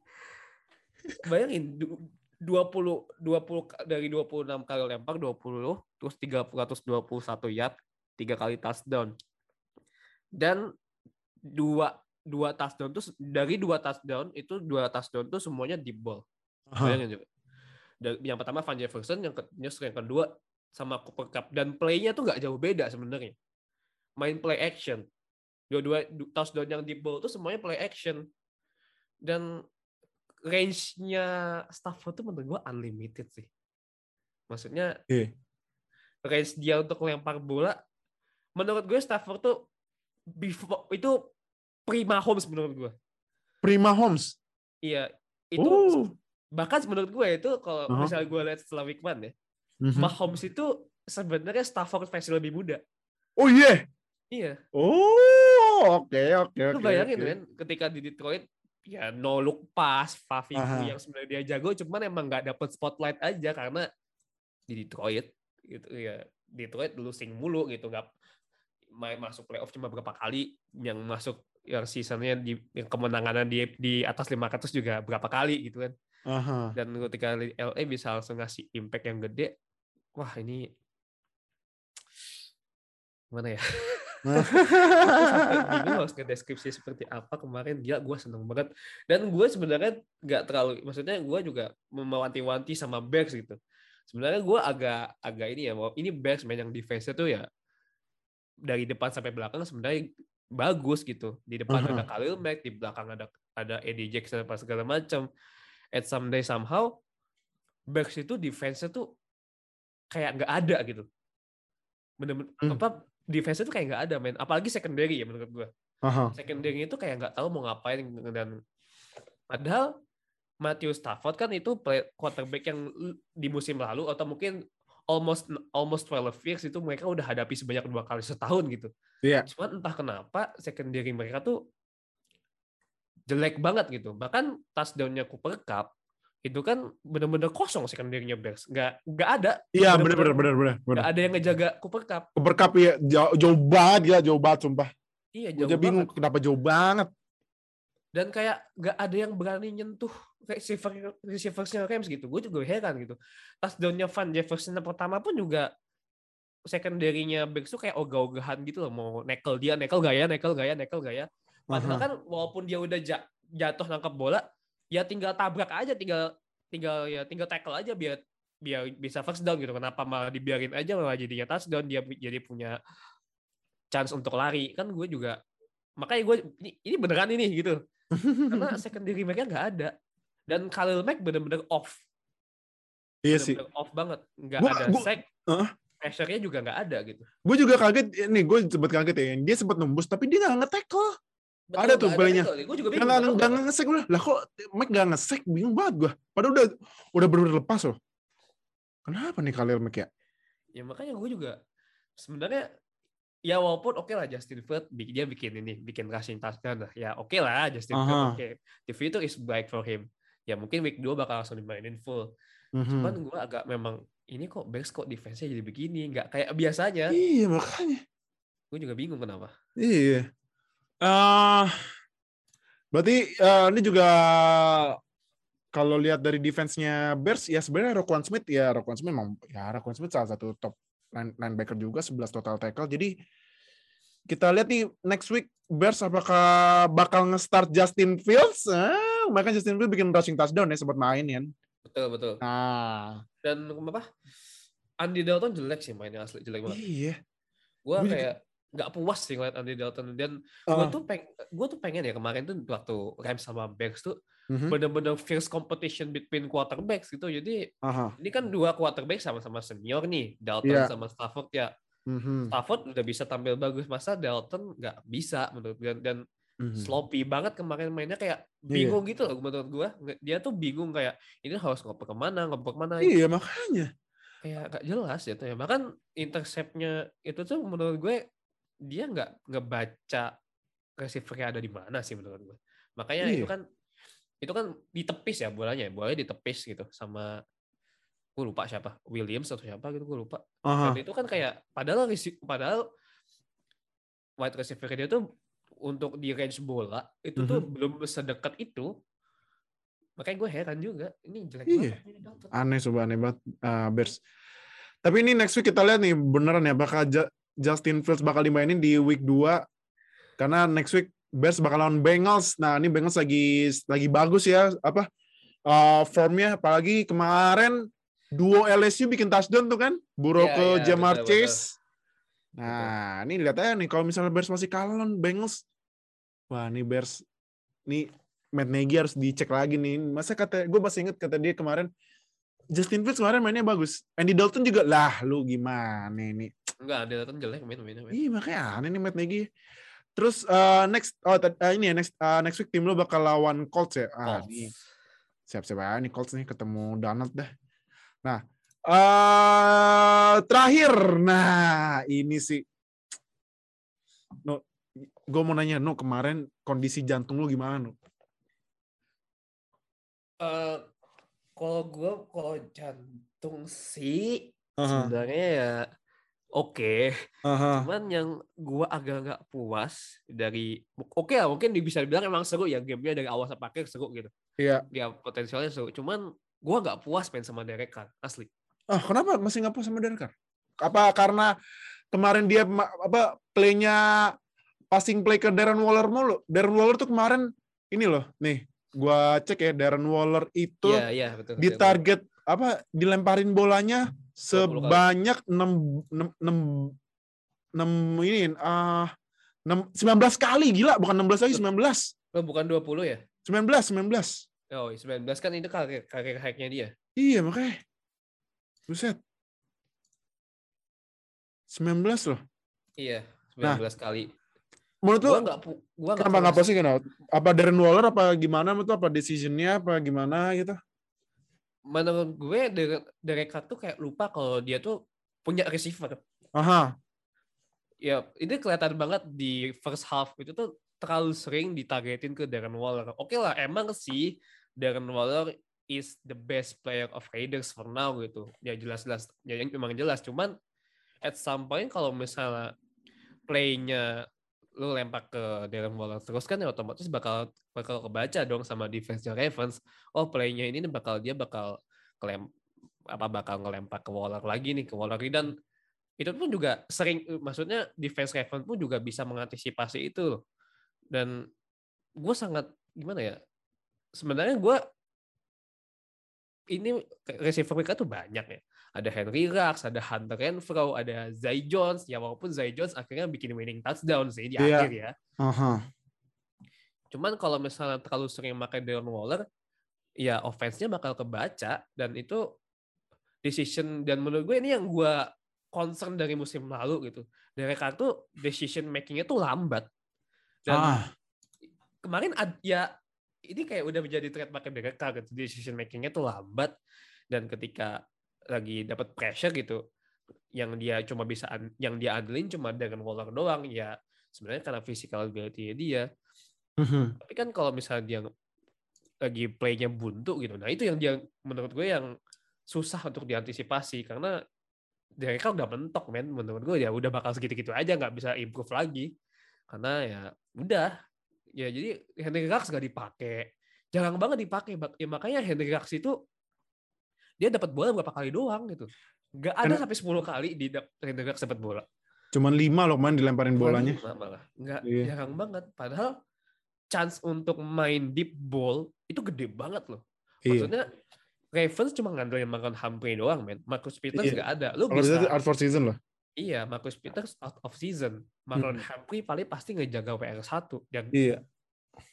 Bayangin du- 20 20 ka- dari 26 kali lempar 20 terus 321 yard, tiga kali touchdown. Dan dua dua touchdown tuh dari dua touchdown itu dua touchdown tuh semuanya deep ball. Bayangin juga. Dan yang pertama Van Jefferson, yang, ke, yang kedua sama Cooper Cup dan playnya tuh nggak jauh beda sebenarnya. Main play action. Dua-dua du- touchdown yang deep ball tuh semuanya play action. Dan range-nya Stafford tuh menurut gua unlimited sih. Maksudnya Iya. range dia untuk lempar bola menurut gue Stafford tuh before, itu prima Holmes menurut gue. Prima Holmes. Iya, itu Oh. bahkan menurut gue itu kalau Uh-huh. misalnya gue lihat setelah one ya, Mhm. Mahomes itu sebenarnya Stafford versi lebih muda. Oh iya. Iya, Oh, oke oke lu oke. bayangin oke. kan ketika di Detroit ya no look pass, Fafiku Aha. yang sebenarnya dia jago cuman emang nggak dapet spotlight aja karena di Detroit gitu ya Detroit losing mulu gitu nggak masuk playoff cuma berapa kali yang masuk yang seasonnya di yang kemenangannya di di atas 500 juga berapa kali gitu kan Aha. dan ketika LA bisa langsung ngasih impact yang gede wah ini Mana ya? bingung harus ngedeskripsi seperti apa kemarin dia gue seneng banget dan gue sebenarnya nggak terlalu maksudnya gue juga mewanti-wanti sama Bears gitu sebenarnya gue agak agak ini ya ini Bears main yang defense tuh ya dari depan sampai belakang sebenarnya bagus gitu di depan uh -huh. ada Khalil Mack di belakang ada ada Eddie Jackson apa segala macam at someday somehow Bears itu defense tuh kayak nggak ada gitu bener-bener hmm. apa defense itu kayak nggak ada men apalagi secondary ya menurut gue uh-huh. secondary itu kayak nggak tahu mau ngapain dan padahal Matthew Stafford kan itu play, quarterback yang di musim lalu atau mungkin almost almost 12 years itu mereka udah hadapi sebanyak dua kali setahun gitu. Iya. Yeah. Cuman entah kenapa secondary mereka tuh jelek banget gitu. Bahkan touchdownnya Cooper Cup itu kan benar-benar kosong secondary-nya Bears. Nggak nggak ada. Iya, benar-benar benar-benar. Nggak ada yang ngejaga Cooper Cup. Cooper Cup ya jauh, jauh banget ya, jauh banget sumpah. Iya, jauh Gue bingung kenapa jauh banget. Dan kayak nggak ada yang berani nyentuh receiver receiversnya Rams gitu. Gue juga heran gitu. Touchdown-nya Van Jefferson pertama pun juga secondary-nya tuh kayak ogah-ogahan gitu loh. Mau nekel dia, nekel gaya, nekel gaya, nekel gaya. Padahal uh -huh. kan walaupun dia udah jatuh nangkap bola, ya tinggal tabrak aja tinggal tinggal ya tinggal tackle aja biar biar bisa first down gitu kenapa malah dibiarin aja malah jadinya touchdown dia jadi punya chance untuk lari kan gue juga makanya gue ini, ini beneran ini gitu karena secondary mereka nggak ada dan Khalil Mack bener-bener off iya sih off banget nggak ada gua, sack uh, pressure-nya juga nggak ada gitu gue juga kaget nih gue sempat kaget ya dia sempat nembus tapi dia nggak nge-tackle Betul, ada tuh playnya. Gue juga bingung. Gak, gak ngesek gue. Lah kok Mike gak ngesek? Bingung banget gue. Padahal udah udah bener-bener lepas loh. Kenapa nih Khalil Mack ya? Ya makanya gue juga sebenarnya ya walaupun oke okay lah Justin Field dia bikin ini bikin rushing touchdown lah. Ya oke okay lah Justin Field oke. Okay. TV itu is baik for him. Ya mungkin week 2 bakal langsung dimainin full. Mm-hmm. cuman gue agak memang ini kok Bears kok defense-nya jadi begini? Nggak kayak biasanya. Iya makanya. Gue juga bingung kenapa. Iya. Uh, berarti uh, ini juga kalau lihat dari defense-nya Bears ya sebenarnya Roquan Smith ya Roquan Smith memang ya Roquan Smith salah satu top linebacker juga 11 total tackle. Jadi kita lihat nih next week Bears apakah bakal nge-start Justin Fields? Ah, bahkan Justin Fields bikin rushing touchdown ya sempat main ya. Betul betul. Nah, dan apa? Andy Dalton jelek sih mainnya asli jelek banget. Iya. Gua kayak nggak puas sih ngeliat Andy Dalton dan uh. gue tuh peng gue tuh pengen ya kemarin tuh waktu Rams sama Bears tuh uh-huh. bener-bener fierce competition between quarterbacks gitu jadi uh-huh. ini kan dua quarterback sama-sama senior nih Dalton yeah. sama Stafford ya uh-huh. Stafford udah bisa tampil bagus masa Dalton nggak bisa menurut gue dan uh-huh. sloppy banget kemarin mainnya kayak iya. bingung yeah. gitu loh menurut gue dia tuh bingung kayak ini harus ngoper ke mana ngoper ke mana iya makanya kayak gak jelas ya tuh ya bahkan interceptnya itu tuh menurut gue dia nggak ngebaca receiver ada di mana sih menurut gue. Makanya iya. itu kan itu kan ditepis ya bolanya, bolanya ditepis gitu sama gue lupa siapa Williams atau siapa gitu gue lupa. Uh-huh. Dan itu kan kayak padahal padahal wide receiver dia tuh untuk di range bola itu uh-huh. tuh mhm. belum sedekat itu. Makanya gue heran juga ini jelek iya. banget. Aneh coba aneh banget uh, Bears. Tapi ini next week kita lihat nih beneran ya bakal Justin Fields bakal dimainin di week 2 karena next week Bears bakal lawan Bengals. Nah, ini Bengals lagi lagi bagus ya apa uh, formnya apalagi kemarin duo LSU bikin touchdown tuh kan, Burrow yeah, ke yeah, Jamar betul, Chase. Betul. Nah, betul. ini lihat aja nih kalau misalnya Bears masih kalah lawan Bengals. Wah, ini Bears nih Matt Nagy harus dicek lagi nih. Masa kata gue masih inget kata dia kemarin Justin Fields kemarin mainnya bagus. Andy Dalton juga lah, lu gimana ini? Enggak, Andy Dalton jelek main main. main. Iya makanya aneh nih Matt Nagy. Terus uh, next oh uh, ini ya next uh, next week tim lo bakal lawan Colts ya. Ah, Colts. nih. Siap-siap aja nih Colts nih ketemu Donald dah. Nah, uh, terakhir. Nah, ini sih No, gue mau nanya, No, kemarin kondisi jantung lu gimana, No? Uh, kalau gue kalau jantung sih uh -huh. sebenarnya ya oke. Okay. Uh-huh. Cuman yang gue agak nggak puas dari oke okay lah mungkin bisa dibilang emang seru ya gamenya dari awal sampai akhir seru gitu. Iya. Yeah. Ya potensialnya seru. Cuman gue nggak puas main sama Derek Carr asli. Ah oh, kenapa masih nggak puas sama Derek Carr? Apa karena kemarin dia apa playnya passing play ke Darren Waller mulu. Darren Waller tuh kemarin ini loh, nih gua cek ya Darren Waller itu Iya, iya, betul. di target apa dilemparin bolanya 20 kali. sebanyak 6 6 6 6 ini ah 6 19 kali gila bukan 16 lagi 19. Oh, bukan 20 ya? 19 19. Oh, 19 kan itu karir karir hacknya dia. Iya makanya. Buset. 19 loh. Iya, Nah, 19 kali. Menurut lu Gua pu- gua nggak kenapa nggak puas. posting kenapa? Apa Darren Waller apa gimana itu apa decisionnya apa gimana gitu? Menurut gue Derek, Carr tuh kayak lupa kalau dia tuh punya receiver. Aha. Ya, ini kelihatan banget di first half itu tuh terlalu sering ditargetin ke Darren Waller. Oke lah, emang sih Darren Waller is the best player of Raiders for now gitu. Ya jelas-jelas, ya yang memang jelas. Cuman at some point kalau misalnya play-nya lu lempar ke Darren Waller terus kan ya otomatis bakal bakal kebaca dong sama defense Ravens. Oh play-nya ini bakal dia bakal kelem apa bakal ngelempar ke Waller lagi nih ke Waller dan itu pun juga sering maksudnya defense Ravens pun juga bisa mengantisipasi itu loh. Dan gue sangat gimana ya? Sebenarnya gue ini receiver mereka tuh banyak ya. Ada Henry Rux, ada Hunter Renfro, ada Zay Jones. Ya walaupun Zay Jones akhirnya bikin winning touchdown sih di Iya. akhir ya. Aha. Cuman kalau misalnya terlalu sering pakai Darren Waller, ya offense-nya bakal kebaca dan itu decision dan menurut gue ini yang gue concern dari musim lalu gitu. Derek Carr tuh decision making-nya tuh lambat. Dan Ah. kemarin ad- ya ini kayak udah menjadi trademark Derek Carr gitu. Decision making-nya tuh lambat dan ketika lagi dapat pressure gitu. Yang dia cuma bisa an- yang dia andelin cuma dengan Waller doang. Ya sebenarnya karena physical ability dia. Mhm. tapi kan kalau misalnya dia lagi playnya buntu gitu, nah itu yang dia menurut gue yang susah untuk diantisipasi. Karena Derek Carr udah mentok men. Menurut gue ya udah bakal segitu-gitu aja nggak bisa improve lagi. Karena ya udah. Ya jadi Henry Rux gak dipakai. Jarang banget dipakai. Ya makanya Henry Rux itu dia dapat bola berapa kali doang gitu nggak ada Karena- sampai 10 kali di Rux dapat bola Cuman 5 loh main dilemparin bolanya. Lima malah nggak Iya. jarang banget padahal chance untuk main deep ball itu gede banget loh Iya. maksudnya Ravens cuma ngandelin makan Humphrey doang men Marcus Peters Iya. nggak ada lu Kalau bisa art for season loh. iya Marcus Peters out of season Marlon Hmm. Humphrey paling pasti ngejaga WR1 dan Iya.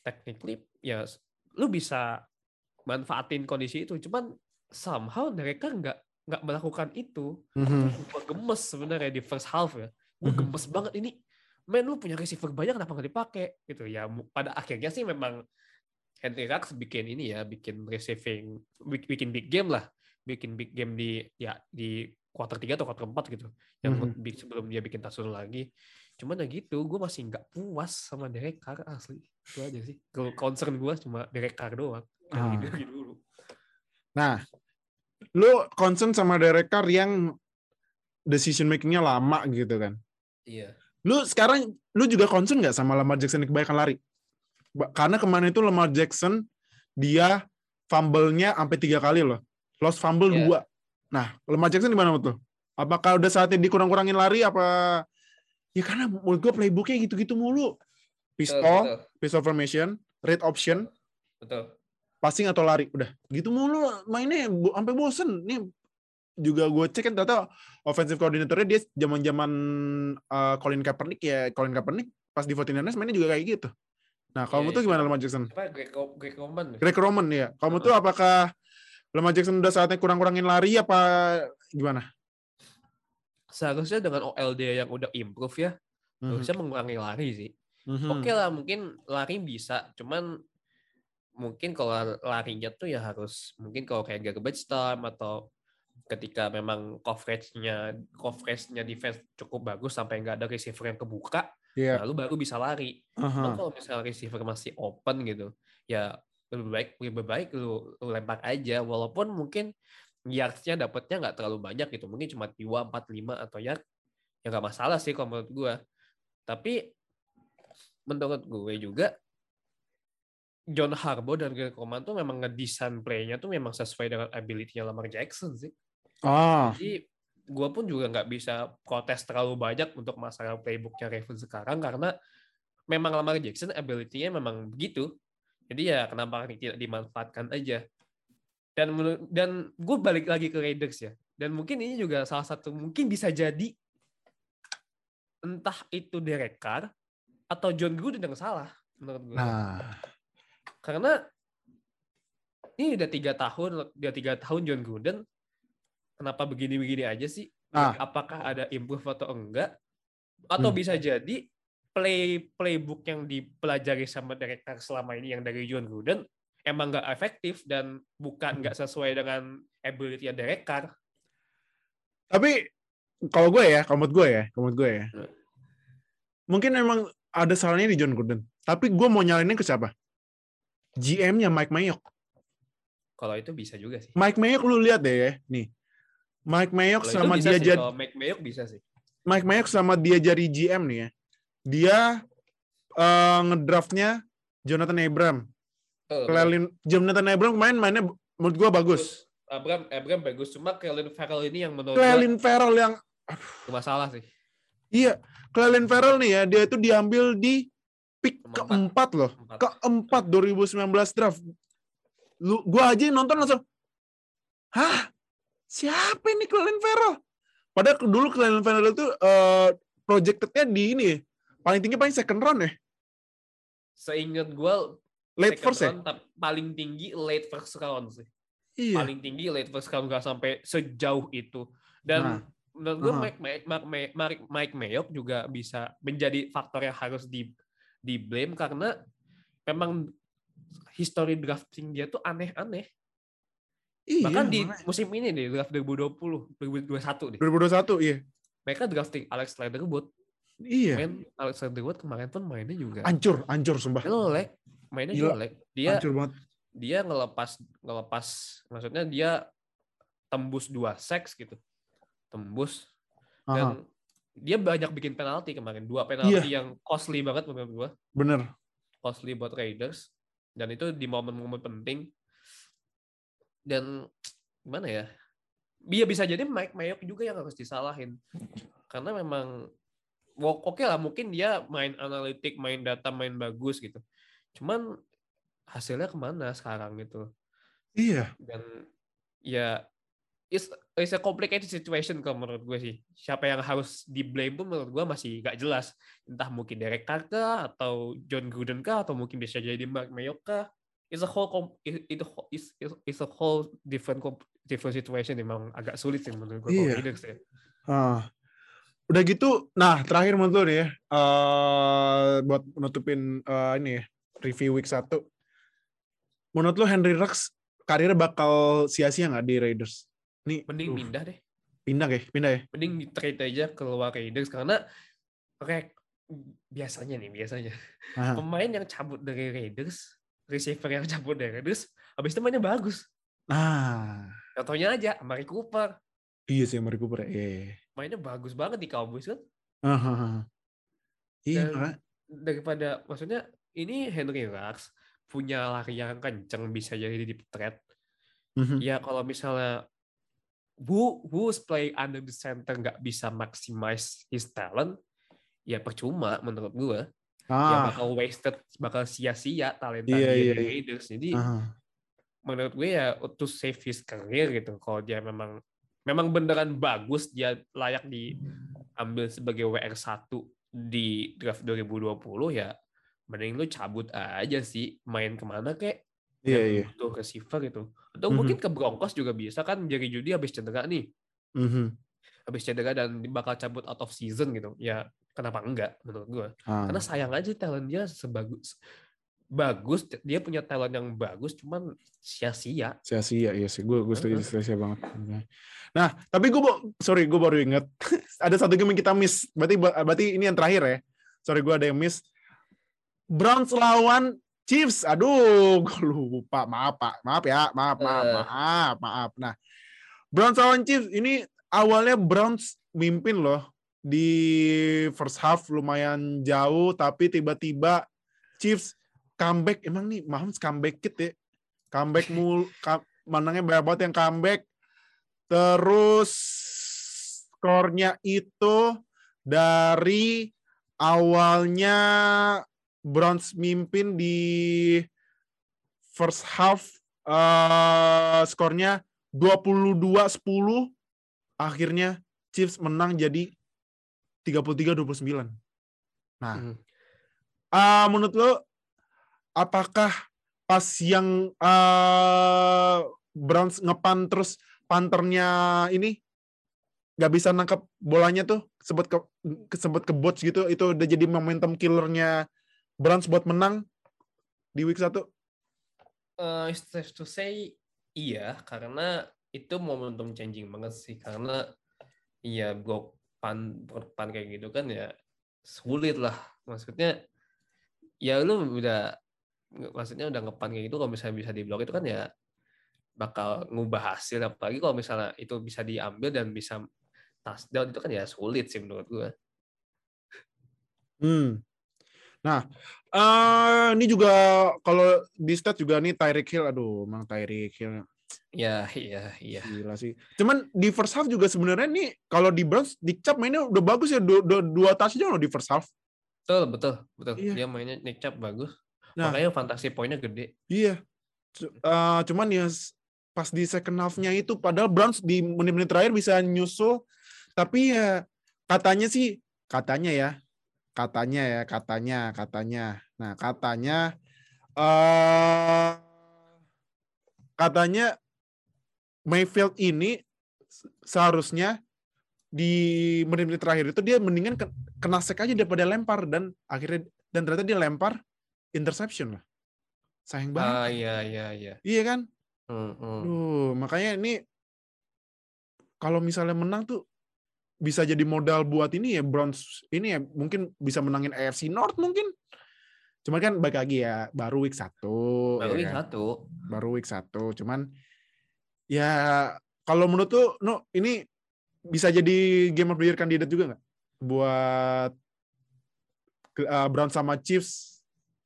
technically ya lu bisa manfaatin kondisi itu cuman somehow mereka nggak nggak melakukan itu. Mhm. gue gemes sebenarnya di first half ya. Gue Mhm. gemes banget ini men lu punya receiver banyak kenapa nggak dipakai? Gitu. Ya pada akhirnya sih memang Henry Rux bikin ini ya bikin receiving bik- bikin big game lah. Bikin big game di ya di quarter 3 atau quarter 4 gitu. Yang Mhm. bi- sebelum dia bikin touchdown lagi. Cuman ya gitu gue masih nggak puas sama Derek Carr asli. Itu aja sih. Kalau concern gue cuma Derek Carr doang. Ah. gitu dulu. Nah, lu concern sama Derek Carr yang decision makingnya lama gitu kan. iya Lu sekarang lu juga concern nggak sama Lamar Jackson yang kebanyakan lari? Karena kemarin itu Lamar Jackson dia fumble-nya sampai tiga kali loh. Lost fumble Iya. dua. Nah, Lamar Jackson di mana tuh? Apakah udah saatnya dikurang-kurangin lari apa? Ya karena menurut gue playbooknya gitu-gitu mulu. Pistol, betul pistol formation, red option, betul passing atau lari. Udah gitu mulu mainnya sampai bosen. Nih juga gue cek kan ternyata offensive coordinatornya dia zaman zaman Colin Kaepernick ya Colin Kaepernick pas di 49ers mainnya juga kayak gitu. Nah kalau Iya, menurut tuh gimana Lamar Jackson? Apa Greg, Greg Roman? Greg Roman ya kalau menurut tuh apakah Lamar Jackson udah saatnya kurang-kurangin lari apa gimana? Seharusnya dengan OLD yang udah improve ya Mhm. harusnya mengurangi lari sih. Mhm. oke lah mungkin lari bisa cuman mungkin kalau larinya tuh ya harus mungkin kalau kayak garbage time atau ketika memang coverage-nya coverage-nya defense cukup bagus sampai nggak ada receiver yang kebuka Iya. lalu baru bisa lari Aha. Cuman kalau misalnya receiver masih open gitu ya lebih baik lebih baik lu, lu lempar aja walaupun mungkin yards-nya dapatnya nggak terlalu banyak gitu mungkin cuma 2, 4, 5 atau yard ya nggak masalah sih kalau menurut gue tapi menurut gue juga John Harbaugh dan Greg Roman tuh memang ngedesain play-nya tuh memang sesuai dengan ability-nya Lamar Jackson sih Ah. jadi gue pun juga nggak bisa protes terlalu banyak untuk masalah playbooknya Ravens sekarang karena memang Lamar Jackson ability-nya memang begitu. Jadi ya kenapa tidak dimanfaatkan aja. Dan dan gue balik lagi ke Raiders ya. Dan mungkin ini juga salah satu mungkin bisa jadi entah itu Derek Carr atau John Gruden yang salah menurut gue. Nah, Karena ini udah tiga tahun, udah tiga tahun John Gruden, kenapa begini-begini aja sih? Nah. Apakah ada improve atau enggak? Atau Hmm. bisa jadi play playbook yang dipelajari sama Derek Carr selama ini yang dari John Gruden emang nggak efektif dan bukan nggak sesuai dengan ability Derek Carr. tapi kalau gue ya, kalau gue ya, kalau gue ya. Hmm. Mungkin emang ada salahnya di John Gruden. Tapi gue mau nyalainin ke siapa? GM-nya Mike Mayock. Kalau itu bisa juga sih. Mike Mayock lu lihat deh ya, nih. Mike Mayock sama dia jadi Mike Mayock bisa sih. Mike Mayock sama dia jadi GM nih ya. Dia eh, ngedraftnya Jonathan Abram. Oh, Jonathan Abram main mainnya menurut gua bagus. Abraham, Abraham bagus. Cuma Kellen Farrell ini yang menurut Clelin Farrell yang masalah sih. iya, Clelin Farrell nih ya, dia itu diambil di pick Keempat. keempat loh. Empat. Keempat 2019 draft. Lu gua aja nonton langsung Hah? Siapa ini Clelin Farrell? Padahal dulu Clelin Farrell itu eh projected-nya di ini ya, paling tinggi paling second round ya. Seingat gue Late first ya? round, tap- paling tinggi late first round sih. Iya. Paling tinggi late first round nggak sampai sejauh itu. Dan Nah. menurut gue. Mike, Mike, Mike, Mike, Mike, Mike Mayock juga bisa menjadi faktor yang harus di di blame karena memang history drafting dia tuh aneh-aneh. Iya, Bahkan di makanya. musim ini deh, draft 2020, 2021 deh. 2021 iya. Mereka drafting Alex Leatherwood. Iya. Men, Alex Leatherwood kemarin pun mainnya juga Ancur, ancur sumpah. jelek. Mainnya Gila. jelek. Dia Hancur banget. dia ngelepas ngelepas maksudnya dia tembus dua seks gitu tembus Aha, dan dia banyak bikin penalti kemarin. Dua penalti yang costly banget menurut gua. Bener. costly buat Raiders. Dan itu di momen-momen penting. Dan gimana ya? Dia bisa jadi Mike Mayock juga yang harus disalahin. Karena memang oke lah mungkin dia main analitik main data main bagus gitu. Cuman hasilnya ke mana sekarang gitu? Iya. dan ya it's, it's a complicated situation kalau menurut gue sih siapa yang harus di blame pun menurut gue masih gak jelas entah mungkin Derek Carr kah atau John Gruden kah atau mungkin bisa jadi Mark Mayock kah it's a whole it, it, it's, it's a whole different different situation memang agak sulit sih menurut gue Iya. Raiders ya. Ah. Udah gitu, nah terakhir menurut lu nih ya, eh, buat menutupin eh, ini ya, review week 1. Menurut lu Henry Rux karirnya bakal sia-sia nggak di Raiders? Nih, mending uh, pindah deh pindah ya, pindah ya. mending di trade aja keluar Raiders karena rek biasanya nih biasanya Aha. pemain yang cabut dari Raiders receiver yang cabut dari Raiders habis itu mainnya bagus Nah, contohnya aja Amari Cooper iya sih Amari Cooper. Iya. mainnya bagus banget di Cowboys kan Aha. Iya, Dan- makanya. daripada maksudnya ini Henry Rux punya lari yang kenceng bisa jadi di trade Mhm. ya kalau misalnya who who's play under the center nggak bisa maximize his talent? Ya percuma menurut gue ya Ah, bakal wasted bakal sia-sia talenta dia iya, di iya. Raiders. Jadi aha. menurut gue ya to save his career gitu kalau dia memang memang beneran bagus dia layak diambil sebagai WR1 di draft 2020 ya mending lu cabut aja sih. Main ke mana kek Iya, yang iya. butuh receiver gitu. Atau Mhm. mungkin ke Broncos juga bisa kan Jerry Judy habis cedera nih. Mhm. habis cedera dan bakal cabut out of season gitu. Ya kenapa enggak menurut gue Ah. karena sayang aja talent dia sebagus bagus dia punya talent yang bagus cuman sia-sia. Sia-sia iya sih. Gue gue setuju sia-sia banget. Nah tapi gue sorry gue baru inget. Ada satu game yang kita miss. Berarti berarti ini yang terakhir ya. Sorry gue ada yang miss. Browns lawan Chiefs. Aduh gue lupa. Maaf pak. Maaf ya. Maaf maaf Eh. maaf maaf. Nah Browns lawan Chiefs. Ini awalnya Browns mimpin loh. Di first half lumayan jauh tapi tiba-tiba Chiefs comeback. Emang nih Mahomes comeback kit ya? Comeback mul menangnya banyak banget yang comeback. Terus skornya itu dari awalnya Browns mimpin di first half eh, skornya 22-10 akhirnya Chiefs menang jadi 33-29. Nah, Hmm. ah, menurut lo apakah pas yang eh, Browns ngepan terus panternya ini nggak bisa nangkap bolanya tuh sempat ke ke- sempat ke bots gitu itu udah jadi momentum killernya Browns buat menang di week 1 Eh, it's safe to say iya karena itu momentum changing banget sih. Karena iya blok pan pan kayak gitu kan ya sulit lah. Maksudnya ya lu udah maksudnya udah ngepan kayak gitu kalau misalnya bisa diblok itu kan ya bakal ngubah hasil. Apalagi kalau misalnya itu bisa diambil dan bisa touchdown itu kan ya sulit sih menurut gua. Hmm. Nah, eh ini juga kalau di stat juga nih Tyreek Hill, aduh, emang Tyreek Hill ya iya iya gila sih. Cuman di first half juga sebenarnya nih kalau di Browns Nick Chubb mainnya udah bagus ya dua, dua, dua touchdown loh di first half. betul betul betul Iya. dia mainnya Nick Chubb bagus Nah. makanya fantasi poinnya gede Iya. Eh, cuman ya pas di second half-nya itu padahal Browns di menit-menit terakhir bisa nyusul tapi ya katanya sih katanya ya katanya ya katanya katanya. Nah katanya eh katanya Mayfield ini se- seharusnya di menit-menit terakhir itu dia mendingan ke- kena sek aja daripada lempar dan akhirnya dan ternyata dia lempar interception lah. Sayang banget. ah iya iya iya. Iya kan? Hmm, hmm. Duh, makanya ini kalau misalnya menang tuh bisa jadi modal buat ini ya Browns ini ya mungkin bisa menangin AFC North mungkin. Cuman kan baik lagi ya baru week satu, baru ya week kan? satu baru week satu. Cuman ya kalau menurut tuh no ini bisa jadi game of the year kandidat juga nggak buat uh, Browns sama Chiefs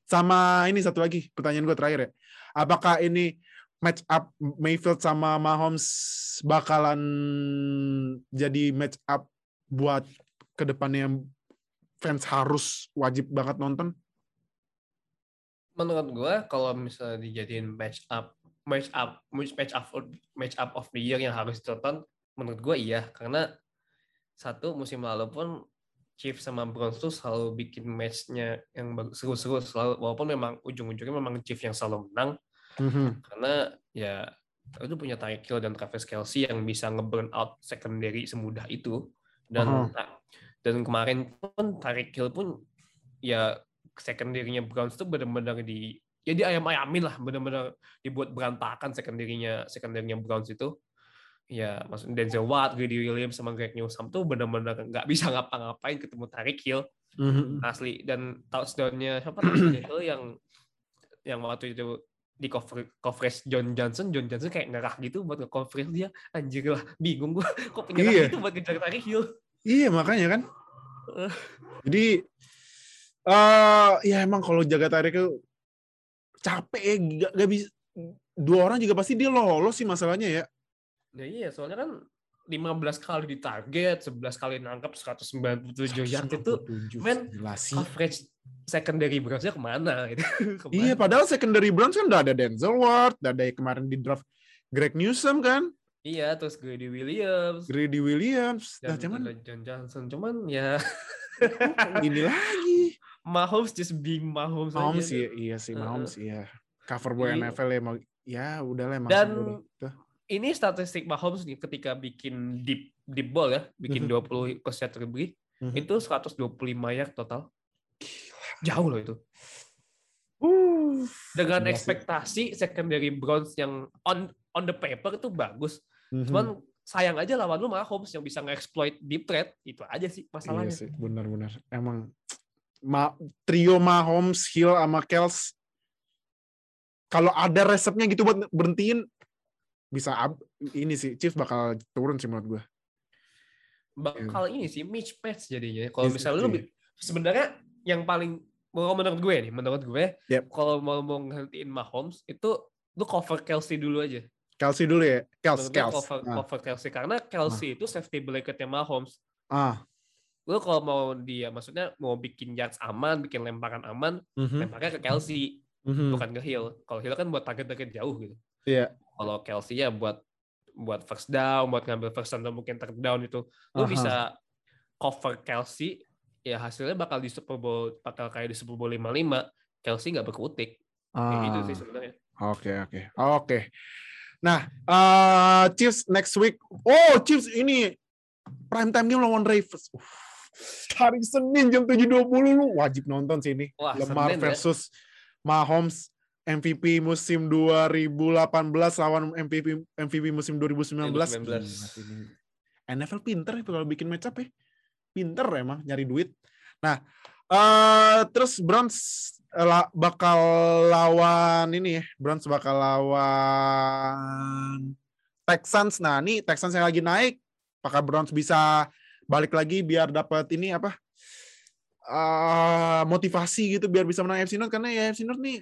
sama ini satu lagi pertanyaan gue terakhir ya. Apakah ini match up Mayfield sama Mahomes bakalan jadi match up buat ke depannya yang fans harus wajib banget nonton? menurut gua kalau misalnya dijadiin match up match up match up match up of the year yang harus ditonton menurut gua iya karena satu musim lalu pun Chiefs sama Browns tuh selalu bikin matchnya yang seru-seru selalu walaupun memang ujung-ujungnya memang Chiefs yang selalu menang karena ya itu punya Tyreek Hill dan Travis Kelsey yang bisa nge-burn out secondary semudah itu. Dan dan kemarin pun Tyreek Hill pun ya secondary-nya Browns tuh benar-benar di ya di ayam-ayamin lah. Benar-benar dibuat berantakan secondary-nya secondary-nya Browns itu. Ya maksudnya Denzel Watt, Grady Williams sama Greg Newsome tuh benar-benar nggak bisa ngapa-ngapain ketemu Tyreek Hill asli. Dan touchdown-nya siapa touchdown Hill yang yang waktu itu di cover, coverage John Johnson, John Johnson kayak ngerah gitu buat nge-coverage dia. Anjir lah, bingung gua kok penyerang Iya. gitu buat ngejar Tyreek Hill. Iya makanya kan. Eh. Jadi eh ya emang kalau jaga tarik itu capek ya, gak, gak bisa dua orang juga pasti dia lolos sih masalahnya ya. Ya iya, soalnya kan 15 kali di target, 11 kali nangkap 197 yard itu 197, men, coverage secondary Browns-nya ke mana gitu. Ke mana? Iya, padahal secondary Browns kan udah ada Denzel Ward, udah ada yang kemarin di draft Greg Newsome kan, Iya, terus Grady Williams Grady Williams. Nah, dan cuman ada John Johnson. Cuman ya ini lagi. Mahomes just being Mahomes, Mahomes aja. iya, iya sih. Mahomes iya. Cover boy. NFL ya ya udahlah emang Dan udah. Ini statistik Mahomes nih ketika bikin deep deep ball ya, bikin Mhm. 20 persen lebih, Mhm. itu 125 yard total. Jauh loh itu. Uh, Dengan gila sih. ekspektasi secondary Browns yang on on the paper itu bagus. Mhm. Cuman sayang aja lawan lu Mahomes yang bisa nge-exploit deep threat. Itu aja sih Iya masalahnya. sih, benar-benar. Emang ma trio Mahomes, Hill sama Kels kalau ada resepnya gitu buat berhentiin bisa ab- ini sih Chiefs bakal turun sih menurut gue. Bakal ini sih mismatch jadinya. Kalau Iya misalnya lu iya. sebenarnya yang paling menurut gue nih, menurut gue Yep. kalau mau mau ngehentiin Mahomes itu lu cover Kelsey dulu aja. Kelsey dulu ya. Kels, Menurut gue Kels. cover, Ah. cover Kelsey karena Kelsey itu safety blanketnya Mahomes. Ah. Lu kalau mau dia maksudnya mau bikin yards aman, bikin lemparan aman, Mhm. lemparnya ke Kelsey, Mhm. bukan ke Hill. Kalau Hill kan buat target-target jauh gitu. Iya. Kalau Kelsey ya buat buat first down, buat ngambil first down atau mungkin third down itu, lu Aha. bisa cover Kelsey, ya hasilnya bakal di Super Bowl, bakal kayak di Super Bowl 55, Kelsey nggak berkutik. Kayak gitu sih Ah. sebenarnya. Oke, oke. Oke. Nah, eh Chiefs next week. Oh, Chiefs ini prime time game lawan Ravens. Uff. Hari Senin jam 7.20 lu wajib nonton sih ini. Wah, Lemar Senin ya. versus Mahomes MVP musim 2018 lawan MVP MVP musim 2019. 2019. Gila sih ini. NFL pinter itu kalau bikin match up ya. Pinter emang nyari duit. Nah, eh terus Browns eh, bakal lawan ini ya. Browns bakal lawan Texans. Nah, ini Texans yang lagi naik. Apakah Browns bisa balik lagi biar dapat ini apa? eh motivasi gitu biar bisa menang AFC North karena ya AFC North nih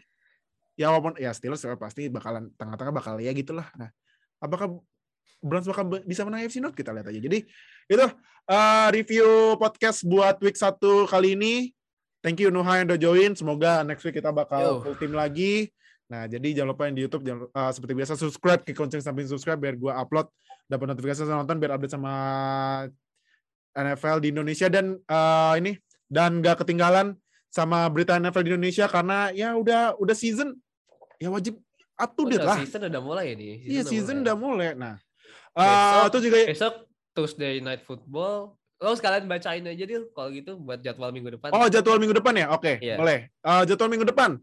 ya walaupun ya Steelers pasti bakalan tengah-tengah bakal ya gitulah. Nah, apakah Browns bakal bisa menang AFC North kita lihat aja. Jadi itu eh, review podcast buat week 1 kali ini. Thank you Nuha yang udah join. Semoga next week kita bakal Yo. full team lagi. Nah, jadi jangan lupa yang di YouTube jangan eh, seperti biasa subscribe, klik lonceng samping subscribe biar gua upload dapat notifikasi saat nonton biar update sama NFL di Indonesia dan eh, ini dan gak ketinggalan sama berita NFL di Indonesia karena ya udah udah season ya wajib up to date Udah, lah. season udah mulai nih. Iya season udah mulai. Nah, Besok- eh itu juga Besok Tuesday Night Football. Lo sekalian bacain aja deh kalau gitu buat jadwal minggu depan. Oh jadwal minggu depan ya? Oke, Iya. boleh. Eh, jadwal minggu depan.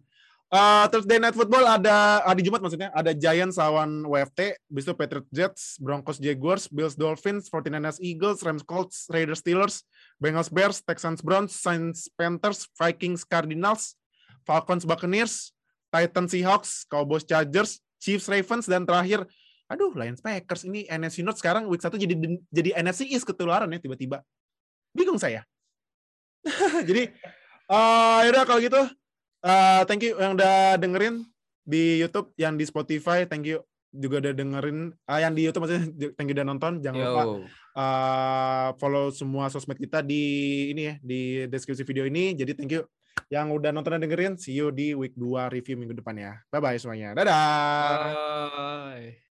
Eh Thursday Night Football ada hari Jumat maksudnya ada Giants lawan WFT, habis itu Patriots Jets, Broncos Jaguars, Bills Dolphins, 49ers Eagles, Rams Colts, Raiders Steelers, Bengals Bears, Texans Browns, Saints Panthers, Vikings Cardinals, Falcons Buccaneers, Titans Seahawks, Cowboys Chargers, Chiefs Ravens dan terakhir aduh Lions Packers ini NFC North sekarang week 1 jadi jadi NFC East ketularan ya tiba-tiba. Bingung saya. jadi eh yaudah kalau gitu eh thank you yang udah dengerin di YouTube, yang di Spotify, thank you juga udah dengerin. Ah, yang di YouTube maksudnya thank you udah nonton. Jangan Yo. lupa eh, follow semua sosmed kita di ini ya di deskripsi video ini. Jadi thank you yang udah nonton dan dengerin. See you di week 2 review minggu depan ya. Bye bye semuanya. Dadah. Bye.